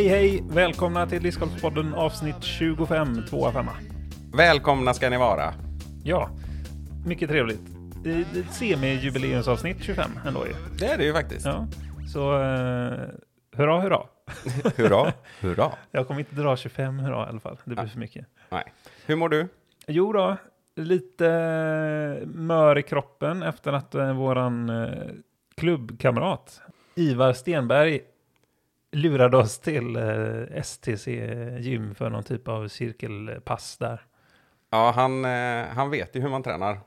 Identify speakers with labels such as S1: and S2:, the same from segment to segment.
S1: Hej hej! Välkomna till Discgolfspodden avsnitt 25, 2 5
S2: Välkomna ska ni vara.
S1: Ja, mycket trevligt. Det är ett semi-jubileumsavsnitt 25 ändå ju.
S2: Det är det ju faktiskt.
S1: Ja, så uh, hurra hurra.
S2: hurra, hurra.
S1: Jag kommer inte dra 25 hurra i alla fall, det blir för mycket.
S2: Nej. Hur mår du?
S1: Jo då, lite mör i kroppen efter att uh, våran uh, klubbkamrat Ivar Stenberg lurade oss till uh, STC gym för någon typ av cirkelpass där.
S2: Ja, han, eh, han vet ju hur man tränar.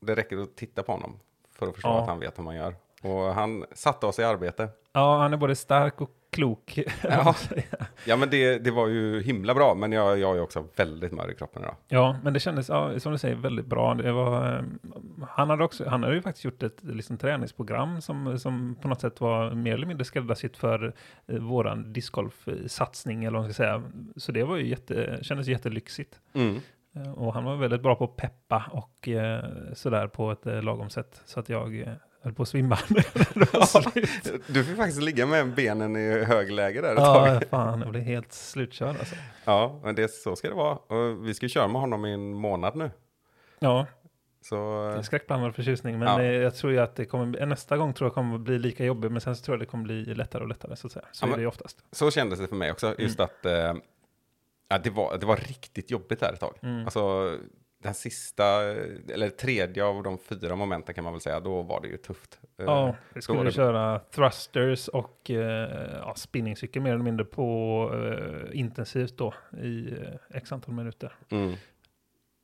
S2: Det räcker att titta på honom för att förstå
S1: Ja.
S2: att han vet hur man gör. Och han satte oss i arbete.
S1: Ja, han är både stark och klok.
S2: Ja. Ja, men det, det var ju himla bra, men jag, jag är också väldigt mör i kroppen idag.
S1: ja, men det kändes, ja, som du säger, väldigt bra. Det var, eh, han, hade också, han hade ju faktiskt gjort ett liksom, träningsprogram som, som på något sätt var mer eller mindre skräddarsytt för eh, våran discgolf-satsning, eller vad man ska säga. Så det var ju jätte, kändes jättelyxigt.
S2: Mm.
S1: Eh, Och han var väldigt bra på att peppa och eh, sådär på ett eh, lagom sätt. Så att jag eh, höll på att svimma. Slut.
S2: Du fick faktiskt ligga med benen i högläge där ett
S1: ja,
S2: tag.
S1: fan, jag blev helt slutkörd alltså.
S2: Ja, men det, så ska det vara. Och vi ska köra med honom i en månad nu.
S1: Ja,
S2: Så
S1: Det är skräckblandad förtjusning, men
S2: Ja.
S1: jag tror ju att det kommer, nästa gång tror jag kommer bli lika jobbigt, men sen så tror jag det kommer bli lättare och lättare så att säga. Så
S2: Ja,
S1: är det ju oftast.
S2: så kändes det för mig också. Just att eh, ja, det, var, det var riktigt jobbigt där ett tag.
S1: Mm.
S2: Alltså, den sista, eller tredje av de fyra momenten kan man väl säga, då var det ju tufft. Eh,
S1: Ja, vi skulle
S2: det-
S1: köra thrusters och eh, ja, spinningcykel mer eller mindre på eh, intensivt då i eh, x antal minuter.
S2: Mm.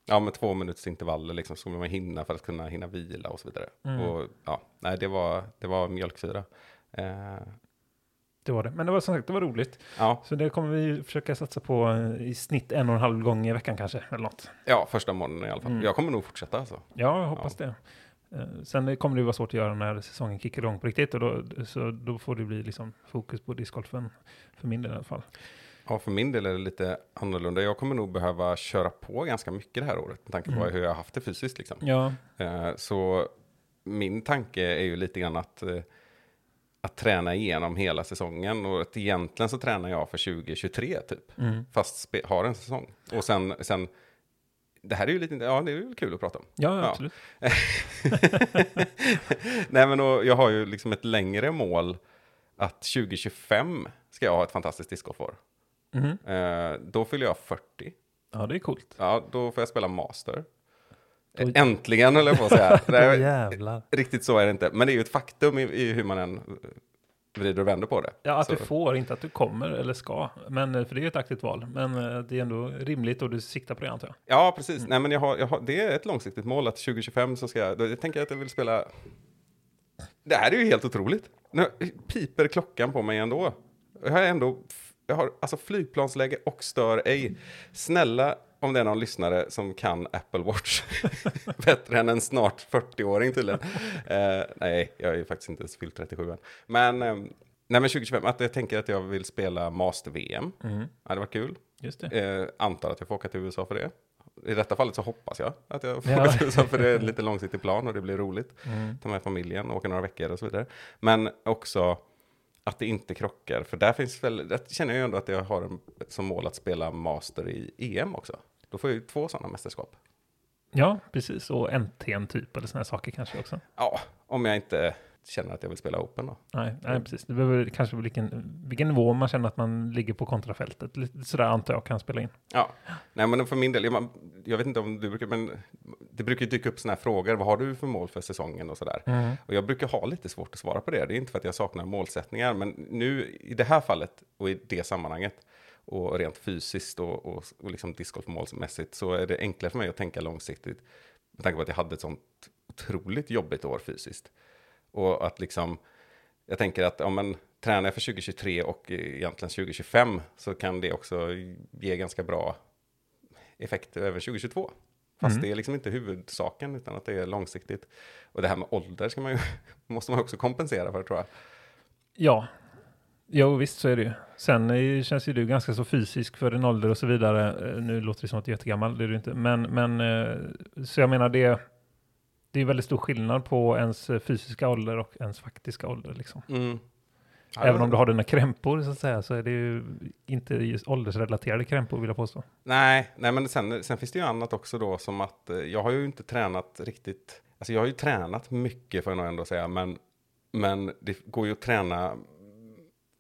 S2: Ja, med två minuters intervaller liksom, skulle man hinna för att kunna hinna vila och så vidare.
S1: Mm.
S2: Och ja, nej, det var, det var mjölksyra. Eh,
S1: Det var det. Men det var som sagt, det var roligt.
S2: ja,
S1: Så det kommer vi försöka satsa på eh, i snitt en och en halv gång i veckan kanske, eller något.
S2: ja, första månaden i alla fall.
S1: Mm.
S2: Jag kommer nog fortsätta alltså.
S1: Ja, jag hoppas det. Eh, Sen kommer det vara svårt att göra när säsongen kickar igång på riktigt och då, så då får det bli liksom fokus på discgolfen för min del i alla fall.
S2: Ja, för min del är det lite annorlunda. Jag kommer nog behöva köra på ganska mycket det här året med tanke på
S1: Mm.
S2: hur jag har haft det fysiskt. Liksom.
S1: Ja,
S2: Eh, Så min tanke är ju lite grann att, att träna igenom hela säsongen. Och att egentligen så tränar jag för 2023 typ.
S1: mm.
S2: Fast har en säsong. Och sen, sen, det här är ju lite, ja det är ju kul att prata om.
S1: ja,
S2: Ja.
S1: absolut.
S2: Nej men och jag har ju liksom ett längre mål att 2025 ska jag ha ett fantastiskt discgolfår.
S1: Mhm.
S2: Eh, då fyller jag 40.
S1: Ja, det är coolt.
S2: Ja, då får jag spela master. Äntligen höll jag på att säga. Nej,
S1: jävlar.
S2: Riktigt så är det inte. Men det är ju ett faktum i, i hur man än vrider och vänder på det.
S1: Ja, att
S2: så,
S1: du får, inte att du kommer eller ska. Men, eh, för det är ju ett aktivt val. Men eh, det är ändå rimligt och du siktar på det antar jag.
S2: Ja, precis. Nej, men jag har, jag har, det är ett långsiktigt mål att 2025 så ska jag... Då, jag tänker att jag vill spela... Det här är ju helt otroligt. Nu piper klockan på mig ändå. Jag har ändå... Jag har alltså flygplansläge och stör ej. Snälla, om det är någon lyssnare som kan Apple Watch bättre än en snart 40-åring tydligen. Eh, nej, jag är ju faktiskt inte ens fyllt 37 än. Men, eh, nej, men 2025, att jag tänker att jag vill spela Master-VM.
S1: Mm.
S2: Ja, det var kul.
S1: Just det.
S2: Eh, antar att jag får åka till USA för det. I detta fallet så hoppas jag att jag får
S1: Ja.
S2: åka till USA för det är en lite långsiktig plan och det blir roligt.
S1: Mm.
S2: Ta med familjen, åka några veckor och så vidare. Men också att det inte krockar. För där finns väl, där känner jag ju ändå att jag har en, som mål att spela master i EM också. Då får jag ju två sådana mästerskap.
S1: Ja, precis. Och NTN typ eller sådana saker kanske också.
S2: Ja, om jag inte känner att jag vill spela Open då.
S1: Nej, nej precis. Det behöver kanske vilken, vilken nivå man känner att man ligger på kontrafältet. Lite sådär antar jag kan spela in.
S2: Ja, nej men för min del, jag, jag vet inte om du brukar, men det brukar ju dyka upp sådana här frågor. Vad har du för mål för säsongen och sådär?
S1: Mm.
S2: Och jag brukar ha lite svårt att svara på det. Det är inte för att jag saknar målsättningar, men nu i det här fallet och i det sammanhanget och rent fysiskt och, och, och liksom discgolfmålsmässigt så är det enklare för mig att tänka långsiktigt. Med tanke på att jag hade ett sånt otroligt jobbigt år fysiskt. Och att liksom, jag tänker att om man tränar jag för 2023 och egentligen 2025 så kan det också ge ganska bra effekt över 2022. Fast
S1: Mm.
S2: det är liksom inte huvudsaken utan att det är långsiktigt. Och det här med ålder ska man ju, måste man också kompensera för tror jag.
S1: Ja, Jo, visst så är det ju. Sen är, känns ju du ganska så fysisk för din ålder och så vidare. Eh, Nu låter det som att du är jättegammal, det är du inte. Men, men eh, så jag menar det, det är väldigt stor skillnad på ens eh, fysiska ålder och ens faktiska ålder. Liksom.
S2: Mm.
S1: Även om du har dina krämpor så att säga, så är det ju inte just åldersrelaterade krämpor vill jag påstå.
S2: Nej, nej men sen, sen finns det ju annat också då som att jag har ju inte tränat riktigt. Alltså jag har ju tränat mycket får jag nog ändå säga, men, men det går ju att träna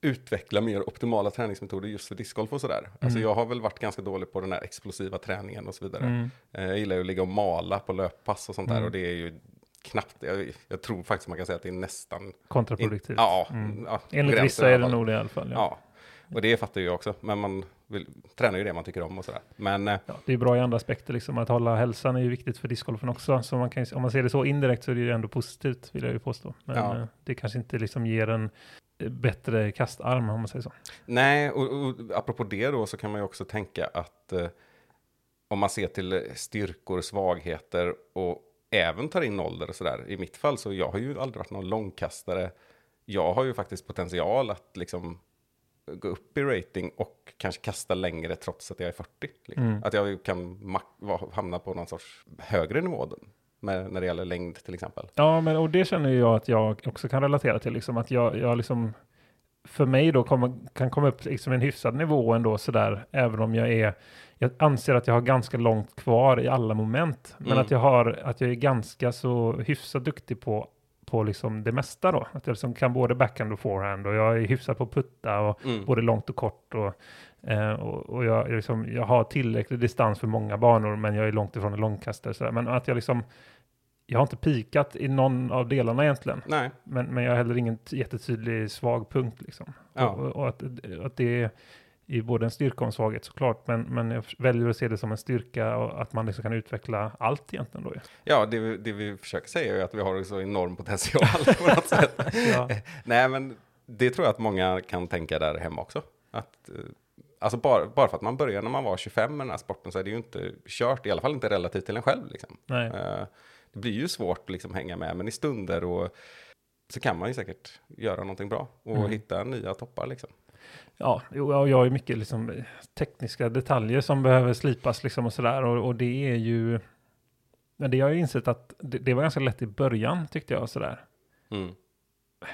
S2: utveckla mer optimala träningsmetoder just för discgolf och sådär. Alltså
S1: Mm.
S2: jag har väl varit ganska dålig på den här explosiva träningen och så vidare.
S1: Mm.
S2: Eh, Jag gillar ju att ligga och mala på löppass och sånt där
S1: Mm.
S2: och det är ju knappt, jag, jag tror faktiskt man kan säga att det är nästan...
S1: Kontraproduktivt.
S2: Ja,
S1: Mm.
S2: ja
S1: Enligt vissa är det nog det i alla fall. Ja.
S2: Ja, och det fattar jag också. Men man vill, tränar ju det man tycker om och sådär. Men eh,
S1: Ja, det är bra i andra aspekter, liksom. att hålla hälsan är ju viktigt för discgolfen också. Så man kan, om man ser det så indirekt så är det ju ändå positivt, vill jag ju påstå. Men
S2: Ja.
S1: eh, det kanske inte liksom ger en bättre kastarm, om man säger så.
S2: nej, och, och apropå det då så kan man ju också tänka att eh, om man ser till styrkor, svagheter och även tar in ålder och sådär. I mitt fall så jag har ju aldrig varit någon långkastare. Jag har ju faktiskt potential att liksom gå upp i rating och kanske kasta längre trots att jag är 40. Liksom.
S1: Mm.
S2: Att jag kan hamna på någon sorts högre nivå med, när det gäller längd till exempel.
S1: Ja, men och det känner jag att jag också kan relatera till, liksom att jag, jag liksom, för mig då kommer, kan komma upp liksom en hyfsad nivå ändå sådär, även om jag är, jag anser att jag har ganska långt kvar i alla moment, men
S2: Mm.
S1: att jag har, att jag är ganska så hyfsat duktig på på liksom det mesta då. Att jag liksom kan både backhand och forehand och jag är hyfsad på att putta och
S2: Mm.
S1: både långt och kort och, eh, och, och jag, jag, liksom, jag har tillräcklig distans för många banor men jag är långt ifrån en långkastare. Sådär. Men att jag liksom, jag har inte pikat i någon av delarna egentligen.
S2: Nej,
S1: Men, men jag har heller ingen jättetydlig svag punkt liksom.
S2: Ja.
S1: Och, och att, att det är i både en styrka och en svaghet såklart. Men, men jag väljer att se det som en styrka och att man liksom kan utveckla allt egentligen då.
S2: ja, det, det vi försöker säga är att vi har så enorm potential på något sätt.
S1: Ja.
S2: Nej, men det tror jag att många kan tänka där hemma också. Att, eh, alltså bara, bara för att man börjar när man var 25 med den här sporten så är det ju inte kört, i alla fall inte relativt till en själv. Liksom. Eh, Det blir ju svårt att liksom hänga med, men i stunder och så kan man ju säkert göra någonting bra och
S1: Mm.
S2: hitta nya toppar. Liksom.
S1: Ja, ja, jag har ju mycket liksom, tekniska detaljer som behöver slipas liksom och sådär. Och, och det är ju... Men det har jag insett att det, det var ganska lätt i början tyckte jag sådär.
S2: Mm.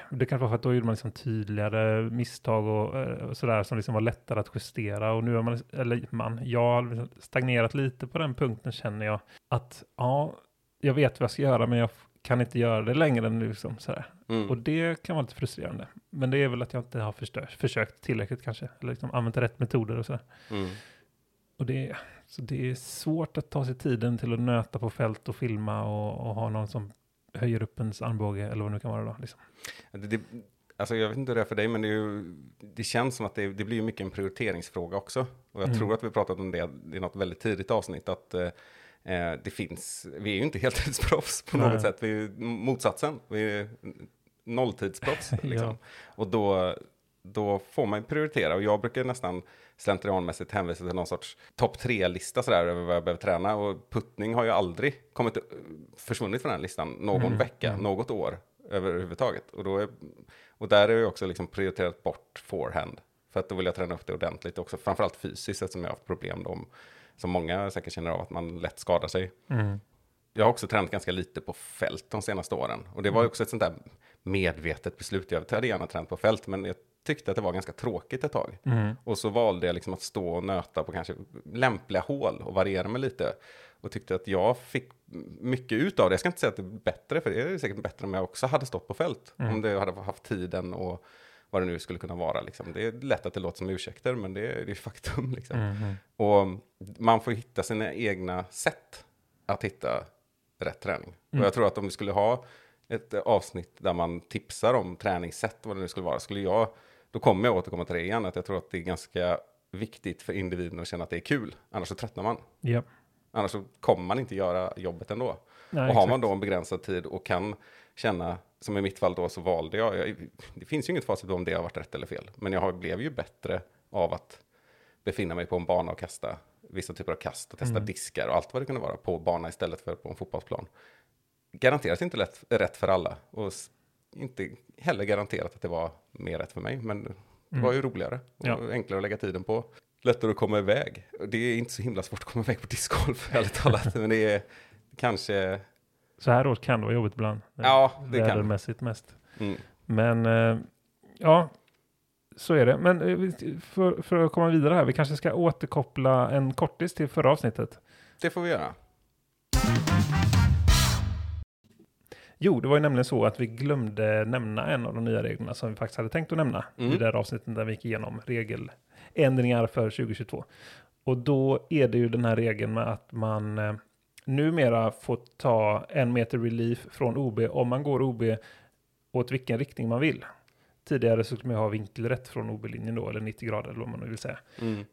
S1: Det kanske var för att då gjorde man liksom tydligare misstag och, eh, och sådär som liksom var lättare att justera. Och nu har man, eller man, jag har stagnerat lite på den punkten känner jag. Att ja, jag vet vad jag ska göra men jag kan inte göra det längre än liksom sådär.
S2: Mm.
S1: Och det kan vara lite frustrerande. Men det är väl att jag inte har förstör, försökt tillräckligt kanske. Eller liksom använt rätt metoder och så.
S2: Mm.
S1: Och det, så det är svårt att ta sig tiden till att nöta på fält och filma och, och ha någon som höjer upp ens armbåge eller vad det nu kan vara då. Liksom.
S2: Det, det, alltså jag vet inte hur det är för dig, men det, ju, det känns som att det, det blir ju mycket en prioriteringsfråga också. Och jag
S1: Mm.
S2: tror att vi pratat om det i något väldigt tidigt avsnitt, att eh, eh, det finns, vi är ju inte heltidsproffs på
S1: Nej.
S2: något sätt, vi är motsatsen, vi är nolltidsproffs. liksom.
S1: Ja.
S2: Och då, då får man ju prioritera, och jag brukar nästan slentrianmässigt hänvisa till någon sorts topp tre-lista sådär över vad jag behöver träna, och puttning har ju aldrig kommit, försvunnit från den listan någon
S1: Mm.
S2: vecka,
S1: Mm.
S2: något år överhuvudtaget. Och, då är, och där är jag också liksom prioriterat bort forehand. För att då vill jag träna upp det ordentligt också, framförallt fysiskt eftersom jag har haft problem då, som många säkert känner av att man lätt skadar sig.
S1: Mm.
S2: Jag har också tränat ganska lite på fält de senaste åren. Och det var ju också ett sånt där medvetet beslut. Jag hade gärna tränat på fält, men jag tyckte att det var ganska tråkigt ett tag.
S1: Mm.
S2: Och så valde jag liksom att stå och nöta på kanske lämpliga hål och variera mig lite. Och tyckte att jag fick mycket ut av det. Jag ska inte säga att det är bättre, för det är säkert bättre om jag också hade stått på fält.
S1: Mm.
S2: Om det hade haft tiden och vad det nu skulle kunna vara. Liksom. Det är lätt att det låter som ursäkter, men det är, det är faktum. Liksom.
S1: Mm.
S2: Och man får hitta sina egna sätt att hitta rätt träning.
S1: Mm.
S2: Och jag tror att om vi skulle ha ett avsnitt där man tipsar om träningssätt, vad det nu skulle vara, skulle jag, då kommer jag återkomma till det igen, att jag tror att det är ganska viktigt för individen att känna att det är kul, annars så tröttnar man.
S1: Ja.
S2: Annars så kommer man inte göra jobbet ändå.
S1: Nej,
S2: och har man
S1: exakt.
S2: då en begränsad tid och kan känna, som i mitt fall då, så valde jag, jag det finns ju inget facit om det har varit rätt eller fel, men jag har, blev ju bättre av att befinna mig på en bana och kasta vissa typer av kast och testa
S1: Mm.
S2: diskar och allt vad det kunde vara på bana istället för på en fotbollsplan. Garanterat inte lätt, rätt för alla och inte heller garanterat att det var mer rätt för mig, men Det
S1: Mm.
S2: var ju roligare och
S1: Ja.
S2: enklare att lägga tiden på. Lättare att komma iväg. Det är inte så himla svårt att komma iväg på discgolf, ärligt talat. Men det är kanske...
S1: Så här års kan det vara jobbigt ibland.
S2: Ja, det kan.
S1: Vädermässigt mest.
S2: Mm.
S1: Men eh, ja, så är det. Men eh, för, för att komma vidare här, vi kanske ska återkoppla en kortis till förra avsnittet.
S2: Det får vi göra.
S1: Jo, det var ju nämligen så att vi glömde nämna en av de nya reglerna som vi faktiskt hade tänkt att nämna
S2: Mm.
S1: i det här avsnittet där vi gick igenom regeländringar för 2022. Och då är det ju den här regeln med att man eh, numera får ta en meter relief från OB om man går OB åt vilken riktning man vill. Tidigare så skulle man ha vinkelrätt från OB-linjen då, eller 90 grader eller vad man nu vill säga.
S2: Mm.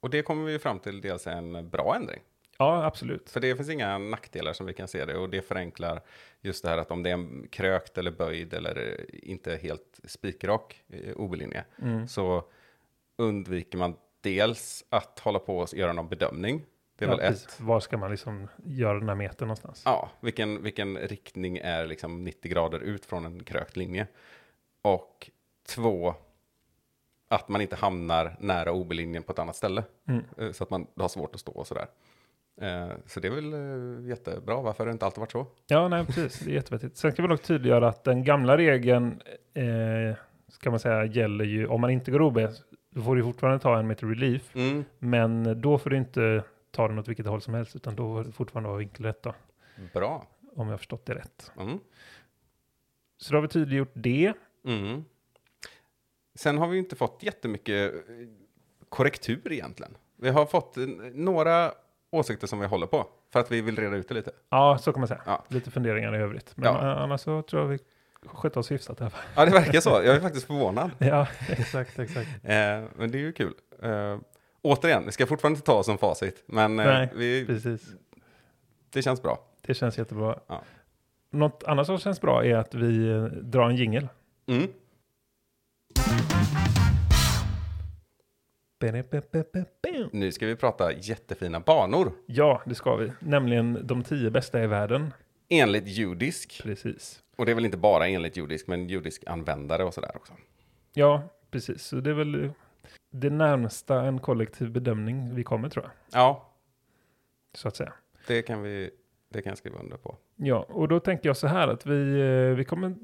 S2: Och det kommer vi fram till dels en bra ändring.
S1: Ja, absolut.
S2: För det finns inga nackdelar som vi kan se det och det förenklar just det här att om det är en krökt eller böjd eller eh, inte helt spikrak eh, OB-linje
S1: Mm.
S2: så undviker man dels att hålla på och göra någon bedömning. Det är
S1: Ja,
S2: väl
S1: precis.
S2: ett.
S1: Var ska man liksom göra den här metern någonstans?
S2: Ja, vilken, vilken riktning är liksom 90 grader ut från en krökt linje. Och två, att man inte hamnar nära OB-linjen på ett annat ställe.
S1: Mm.
S2: Eh, Så att man har svårt att stå och sådär. Eh, Så det är väl eh, jättebra. Varför har det inte alltid varit så?
S1: Ja, nej, precis. Det är jättevettigt. Sen ska vi nog tydliggöra att den gamla regeln, eh, ska man säga, gäller ju om man inte går OB, då får du fortfarande ta en meter relief,
S2: Mm.
S1: men då får du inte ta den åt vilket håll som helst, utan då får det fortfarande vara vinkelrätt då,
S2: Bra.
S1: om jag har förstått det rätt.
S2: Mm.
S1: Så då har vi tydliggjort det.
S2: Mm. Sen har vi inte fått jättemycket eh, korrektur egentligen. Vi har fått några åsikter som vi håller på för att vi vill reda ut det lite.
S1: Ja, så kan man säga.
S2: Ja.
S1: Lite funderingar i övrigt. Men
S2: Ja.
S1: eh, annars så tror jag vi skötte oss hyfsat fall.
S2: Ja, det verkar så. Jag är faktiskt förvånad.
S1: Ja, exakt, exakt.
S2: Eh, men det är ju kul. Eh, återigen, vi ska fortfarande inte ta oss som facit, men eh,
S1: Nej,
S2: vi,
S1: Precis.
S2: det känns bra.
S1: Det känns jättebra.
S2: Ja.
S1: Något annat som känns bra är att vi eh, drar en jingel.
S2: Mm. Nu ska vi prata jättefina banor.
S1: Ja, det ska vi. Nämligen de tio bästa i världen.
S2: Enligt judisk.
S1: Precis.
S2: Och det är väl inte bara enligt judisk, men judisk användare och sådär också.
S1: Ja, precis. Så det är väl det närmsta en kollektiv bedömning vi kommer tror jag.
S2: Ja,
S1: Så att säga.
S2: det kan vi det kan jag skriva under på.
S1: Ja, och då tänker jag så här att vi, vi kommer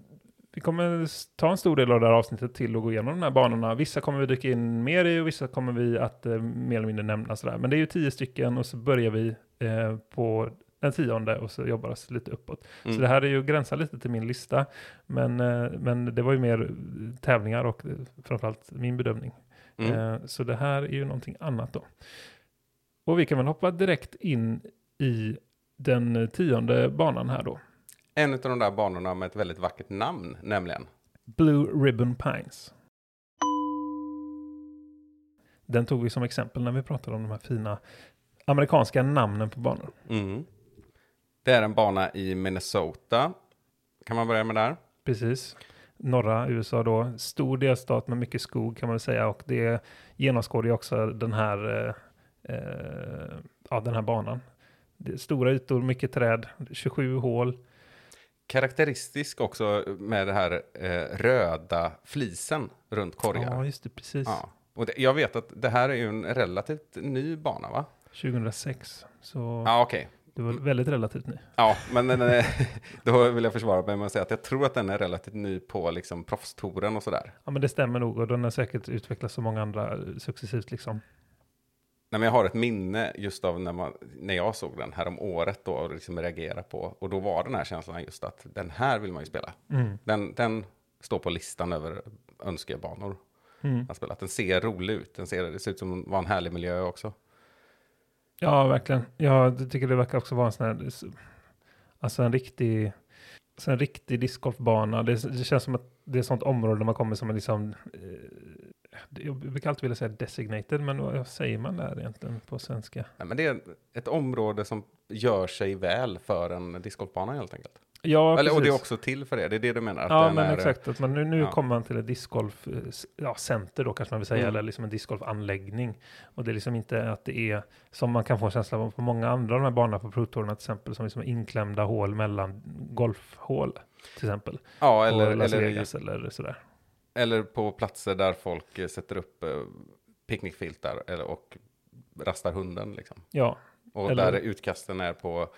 S1: vi kommer ta en stor del av det här avsnittet till att gå igenom de här banorna. Vissa kommer vi dyka in mer i och vissa kommer vi att eh, mer eller mindre nämna sådär. Men det är ju tio stycken och så börjar vi eh, på den tionde och så jobbar oss lite uppåt.
S2: Mm.
S1: Så det här är ju gränsar lite till min lista. Men, eh, men det var ju mer tävlingar och eh, framförallt min bedömning.
S2: Mm.
S1: Eh, Så det här är ju någonting annat då. Och vi kan väl hoppa direkt in i den tionde banan här då.
S2: En av de där banorna med ett väldigt vackert namn, nämligen.
S1: Blue Ribbon Pines. Den tog vi som exempel när vi pratade om de här fina amerikanska namnen på banor.
S2: Mm. Det är en bana i Minnesota. Kan man börja med där?
S1: Precis. Norra USA då. Stor delstat med mycket skog kan man väl säga. Och det genomskådar också den här, eh, eh, ja, den här banan. Stora ytor, mycket träd, 27 hål.
S2: Karaktäristisk också med det här eh, röda flisen runt korgar.
S1: Ja, just det, precis.
S2: Ja. Och det, jag vet att det här är ju en relativt ny bana, va?
S1: 2006. Så
S2: Ja, okej.
S1: det var väldigt relativt ny.
S2: Ja, men den är, då vill jag försvara mig med att säga att jag tror att den är relativt ny på liksom proffstouren och sådär.
S1: Ja, men det stämmer nog och den har säkert utvecklats som många andra successivt liksom.
S2: Nej, men jag har ett minne just av när, man, när jag såg den här om året då och liksom reagerade på. Och då var den här känslan just att den här vill man ju spela.
S1: Mm.
S2: Den, den står på listan över önskebanor
S1: Mm.
S2: att spela. Den ser rolig ut. Den ser, det ser ut som att vara en härlig miljö också.
S1: Ja, verkligen. Jag tycker det verkar också vara en sån här, alltså en riktig, alltså en riktig discgolfbana. Det, det känns som att det är ett sånt område där man kommer som en liksom, eh, jag brukar alltid vilja säga designated, men vad säger man där egentligen på svenska?
S2: Nej, men det är ett område som gör sig väl för en discgolfbana helt enkelt.
S1: Ja,
S2: Eller, och det är också till för det. Det är det du menar? Att
S1: Ja, men
S2: är,
S1: exakt. Att man, nu nu
S2: ja.
S1: kommer man till ett discgolf eh, ja, då kanske man vill säga,
S2: Mm.
S1: eller liksom en discgolfanläggning. Och det är liksom inte att det är, som man kan få en känsla av på många andra av de här banorna på Pro-tourerna till exempel, som liksom är inklämda hål mellan golfhål till exempel.
S2: Ja,
S1: Eller
S2: eller, eller
S1: eller sådär.
S2: Eller på platser där folk eh, sätter upp eh, picknickfiltar eller, och rastar hunden. Liksom.
S1: Ja,
S2: Och
S1: Eller-
S2: där utkastten är på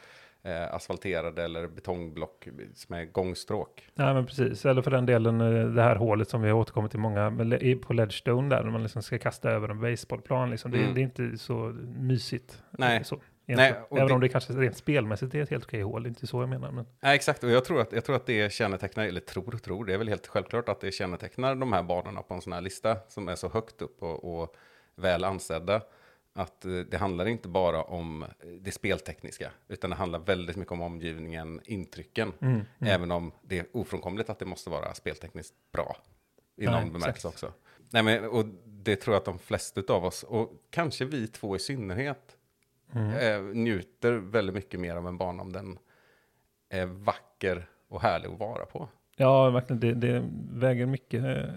S2: eh, asfalterade eller betongblock som är gångstråk.
S1: nej, men precis. Eller för den delen det här hålet som vi har återkommit till många med på Ledgestone där, när man liksom ska kasta över en baseballplan. Liksom. Det,
S2: Mm.
S1: det är inte så mysigt.
S2: Nej.
S1: Så,
S2: Nej,
S1: Även
S2: det-
S1: om det kanske rent spelmässigt är ett helt okej hål. Inte så jag menar. Men...
S2: Nej, exakt. Och jag tror, att, jag tror att det kännetecknar, eller tror och tror, det är väl helt självklart att det kännetecknar de här banorna på en sån här lista som är så högt upp och, och väl ansedda. Att eh, det handlar inte bara om det speltekniska, utan det handlar väldigt mycket om omgivningen, intrycken.
S1: Mm.
S2: Även om det är ofrånkomligt att det måste vara speltekniskt bra. I
S1: Nej,
S2: någon bemärkelse också. Nej, men, och det tror jag att de flesta av oss, och kanske vi två i synnerhet,
S1: Mm.
S2: eh, njuter väldigt mycket mer av en bana om den är vacker och härlig att vara på.
S1: Ja, verkligen. Det, det väger mycket eh,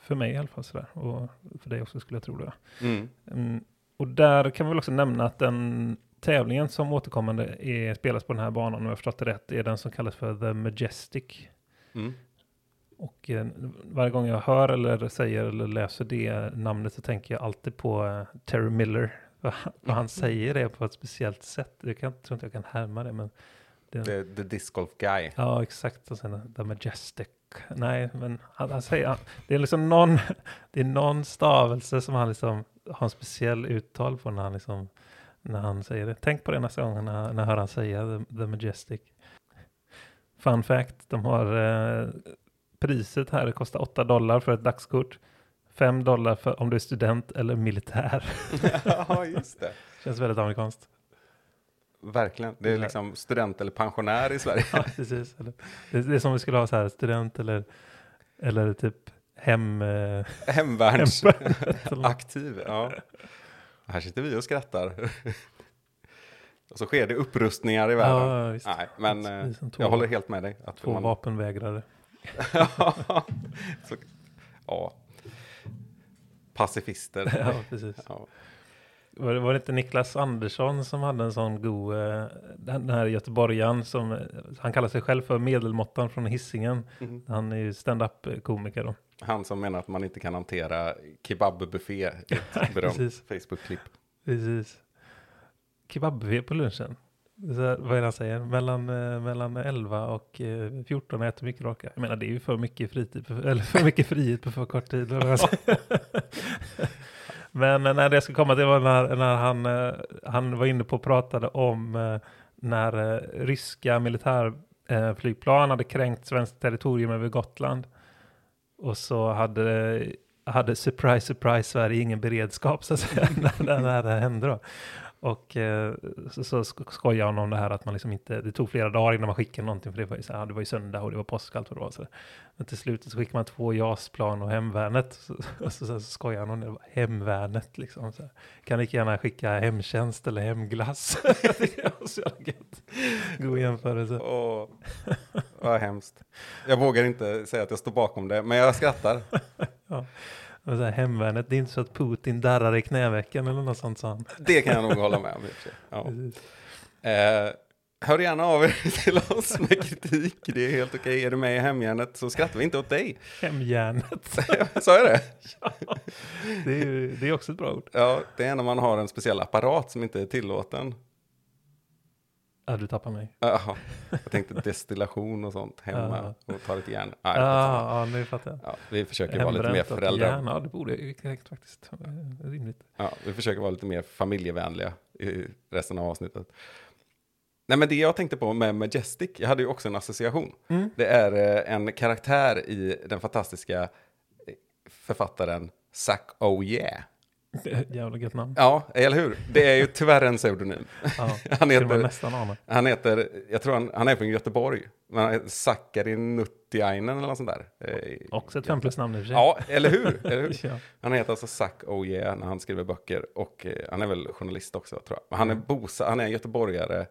S1: för mig i alla fall. Sådär. Och för dig också skulle jag tro det.
S2: Mm.
S1: Mm, och där kan vi väl också nämna att den tävlingen som återkommande är, spelas på den här banan, om jag förstått det rätt, är den som kallas för The Majestic.
S2: Mm.
S1: Och eh, varje gång jag hör eller säger eller läser det namnet så tänker jag alltid på eh, Terry Miller. Vad han- vad han säger det på ett speciellt sätt. Jag kan, tror inte jag kan härma det, men det,
S2: The, the Disc Golf Guy.
S1: Ja, exakt. Och sen The Majestic. Nej, men han, han säger, han, det är liksom någon, det är någon stavelse som han liksom har en speciell uttal på när han liksom, när han säger det. Tänk på det nästa gång när, när jag hör han säga The, the Majestic. Fun fact, de har eh, priset här, det kostar 8 dollar för ett dagskort. 5 dollar för om du är student eller militär.
S2: ja, just det.
S1: Känns väldigt amerikanskt.
S2: Verkligen. Det är liksom student eller pensionär i Sverige.
S1: Ja, precis. Det, är som vi skulle ha så här, student eller, eller typ hem... Eh,
S2: Hemvärnsaktiv. Ja. Här sitter vi och skrattar. och så sker det upprustningar i världen.
S1: Ja, visst.
S2: Nej, men eh, jag håller helt med dig. Att
S1: Två
S2: man-
S1: vapenvägrare.
S2: så, ja. Pacifister.
S1: ja, precis.
S2: Ja.
S1: Var, det- var det inte Niklas Andersson som hade en sån god, eh, den här göteborgaren som, han kallar sig själv för medelmåttan från Hisingen.
S2: Mhm.
S1: Han är ju stand-up komiker då.
S2: Han som menar att man inte kan hantera kebabbuffé i ett berömt. Facebook-klipp.
S1: Precis. Kebabbuffé på lunchen. Här, vad är det han säger? Mellan, eh, mellan 11 och eh, 14 äter mycket raka. Jag menar det är ju för mycket fritid, på, eller för mycket frihet på för kort tid. Men eh, när det ska komma till var när, när han, eh, han var inne på och pratade om eh, när ryska militärflygplan hade kränkt svenskt territorium över Gotland. Och så hade, hade surprise, surprise Sverige ingen beredskap så att säga när, när det hände då. Och eh, så, så sk- skojar han om det här att man liksom inte, det tog flera dagar innan man skickade någonting för det var ju, så här, det var ju söndag och det var påsk och allt vad det var. Så. Men till slut så skickade man två JAS-plan och hemvärnet. Så, och så, så, så skojar han om det, hemvärnet liksom. Så här. Kan lika gärna skicka hemtjänst eller hemglass. det var så. God jämförelse.
S2: Åh, vad hemskt. Jag vågar inte säga att jag står bakom det, men jag skrattar.
S1: Och så här, hemvärnet, det är inte så att Putin darrar i knävecken eller något sånt sa han.
S2: Det kan jag nog hålla med om. Ja. Eh, hör gärna av er till oss med kritik. Det är helt okej. Är du med i hemjärnet så skrattar vi inte åt dig.
S1: Hemjärnet.
S2: Sa jag det?
S1: Det är, ju- det är också ett bra ord.
S2: Ja, det är när man har en speciell apparat som inte är tillåten.
S1: Ja, du tappar mig.
S2: Jaha, jag tänkte destillation och sånt hemma och ta lite järn.
S1: Ja,
S2: skitsamma.
S1: ja, nu fattar jag.
S2: ja, vi försöker vara lite mer
S1: Hembränt
S2: föräldrar.
S1: järn, Ja, det borde ju korrekt faktiskt. Rimligt.
S2: Ja, vi försöker vara lite mer familjevänliga i resten av avsnittet. Nej, men det jag tänkte på med Majestic, jag hade ju också en association.
S1: Mm.
S2: Det är eh, en karaktär i den fantastiska eh, författaren Zack Oh Yeah.
S1: Jävla gött namn.
S2: Ja, eller hur? Det är ju tyvärr en pseudonym.
S1: Ja,
S2: Han heter,
S1: nästan
S2: han heter, jag tror han, han är från Göteborg, men han heter Sakari Nuttiainen eller något sånt där. Eh,
S1: Också ett fem plus namn i och för sig.
S2: Ja, eller hur? eller hur?
S1: Ja.
S2: Han heter alltså Zack Oh Yeah när han skriver böcker och eh, han är väl journalist också tror jag. Men han är, bosa, han är en göteborgare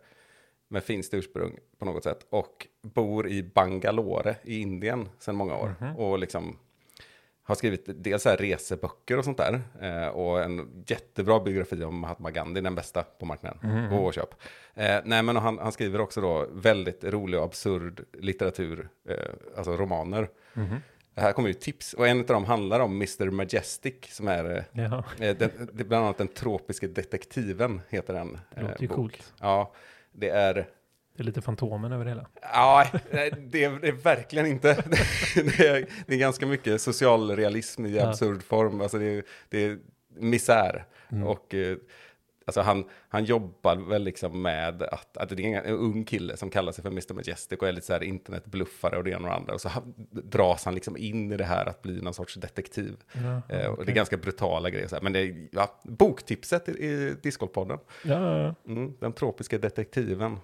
S2: med finskt ursprung på något sätt och bor i Bangalore i Indien sedan många år. Och liksom har skrivit dels här reseböcker och sånt där. Eh, och en jättebra biografi om Mahatma Gandhi, den bästa på marknaden. Gå och köp. Eh, nej, men han, han skriver också då väldigt rolig och absurd litteratur, eh, alltså romaner. här kommer ju tips. Och en av dem handlar om Mr. Majestic som är, eh,
S1: Ja,
S2: eh, den, bland annat den tropiska detektiven, heter den.
S1: det låter ju
S2: eh, bok.
S1: coolt.
S2: Ja, det är...
S1: Det är lite Fantomen över det hela.
S2: Ja, det är, det är verkligen inte. Det är, det är ganska mycket socialrealism i absurd form. Alltså det, är, det är misär.
S1: Mm.
S2: Och eh, alltså han, han jobbar väl liksom med att, att det är en ung kille som kallar sig för Mr. Majestic och är lite så här internetbluffare och det ena och det andra. Och så han, dras han liksom in i det här att bli någon sorts detektiv.
S1: Ja,
S2: Eh, och det är ganska brutala grejer. Så här. Men det är ja, boktipset i, i Discordpodden.
S1: ja, ja, ja,
S2: Mm, den tropiska detektiven.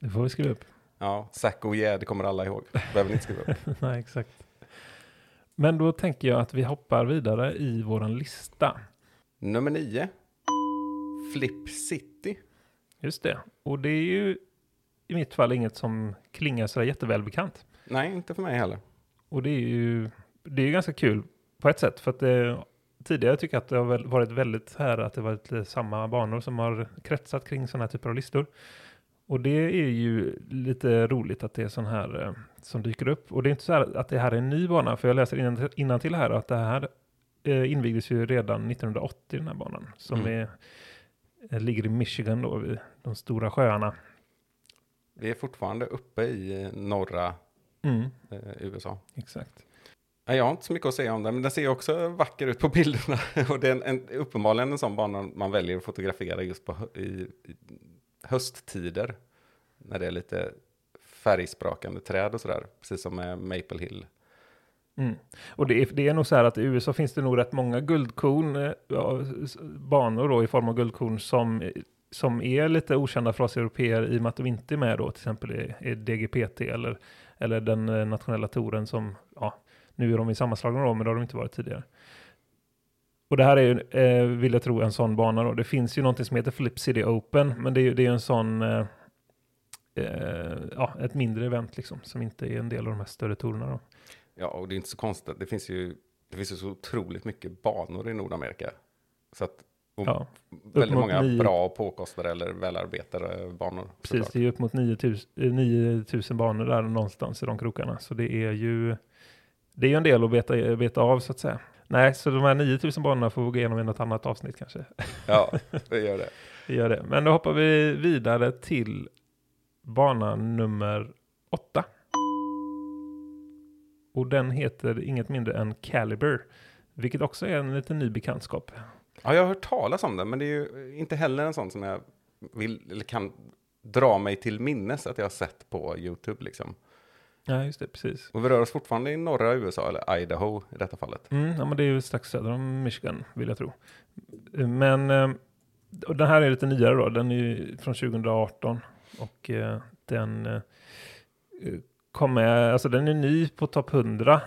S1: Det får vi skriva upp.
S2: Ja, Zack och yeah, det kommer alla ihåg. Behöver ni inte skriva upp.
S1: Nej, exakt. Men då tänker jag att vi hoppar vidare i våran lista.
S2: Nummer nio. Flip City.
S1: Just det. Och det är ju i mitt fall inget som klingar så jättevälbekant.
S2: Nej, inte för mig heller.
S1: Och det är ju det är ganska kul på ett sätt. För att det, tidigare tycker jag att det har varit väldigt här att det varit samma banor som har kretsat kring sådana här typer av listor. Och det är ju lite roligt att det är sån här eh, som dyker upp. Och det är inte så här att det här är en ny bana, för jag läser innan, innan till här att det här eh, invigdes ju redan 1980 den här banan. Som
S2: Mm.
S1: är, eh, ligger i Michigan då, vid de stora sjöarna.
S2: Vi är fortfarande uppe i eh, norra
S1: Mm,
S2: eh, USA.
S1: exakt.
S2: Jag har inte så mycket att säga om den, men den ser också vacker ut på bilderna. Och det är en, en, uppenbarligen en sån bana man väljer att fotografera just på i, i hösttider. När det är lite färgsprakande träd och sådär. Precis som med Maple Hill.
S1: Mm. Och det är, det är nog så här att i USA finns det nog rätt många guldkorn, eh, ja, banor då i form av guldkorn som, som är lite okända för oss europeer i och med att de inte är med då, till exempel i, i DGPT eller, eller den eh, nationella touren som, ja, nu är de i sammanslagna då, men det har de inte varit tidigare. Och det här är ju, eh, vill jag tro, en sån bana då. Det finns ju någonting som heter Flip City Open, men det är ju det är en sån, eh, eh, ja, ett mindre event liksom, som inte är en del av de här större tourerna då.
S2: Ja, och det är inte så konstigt. Det finns ju, det finns ju så otroligt mycket banor i Nordamerika. Så att, och
S1: Ja,
S2: väldigt många
S1: nio-
S2: bra och påkostade eller välarbetade banor.
S1: Precis,
S2: såklart.
S1: det är ju upp mot 9000, eh, 9000 banor där någonstans i de krokarna. Så det är ju det är ju en del att beta, beta av så att säga. Nej, så de här 9000 banorna får vi gå igenom i något annat avsnitt kanske.
S2: Ja, det gör det.
S1: Vi gör det. Men då hoppar vi vidare till bana nummer åtta. Och den heter inget mindre än Caliber. Vilket också är en liten ny bekantskap.
S2: Ja, jag har hört talas om det, men det är ju inte heller en sån som jag vill eller kan dra mig till minnes att jag har sett på YouTube liksom.
S1: Ja, just det, precis.
S2: Och vi rör oss fortfarande i norra USA, eller Idaho i detta fallet.
S1: Mm, ja, men det är ju strax söder om Michigan, vill jag tro. Men eh, och den här är lite nyare då. Den är ju från 2018 och eh, den eh, kom med, alltså den är ny på topp 100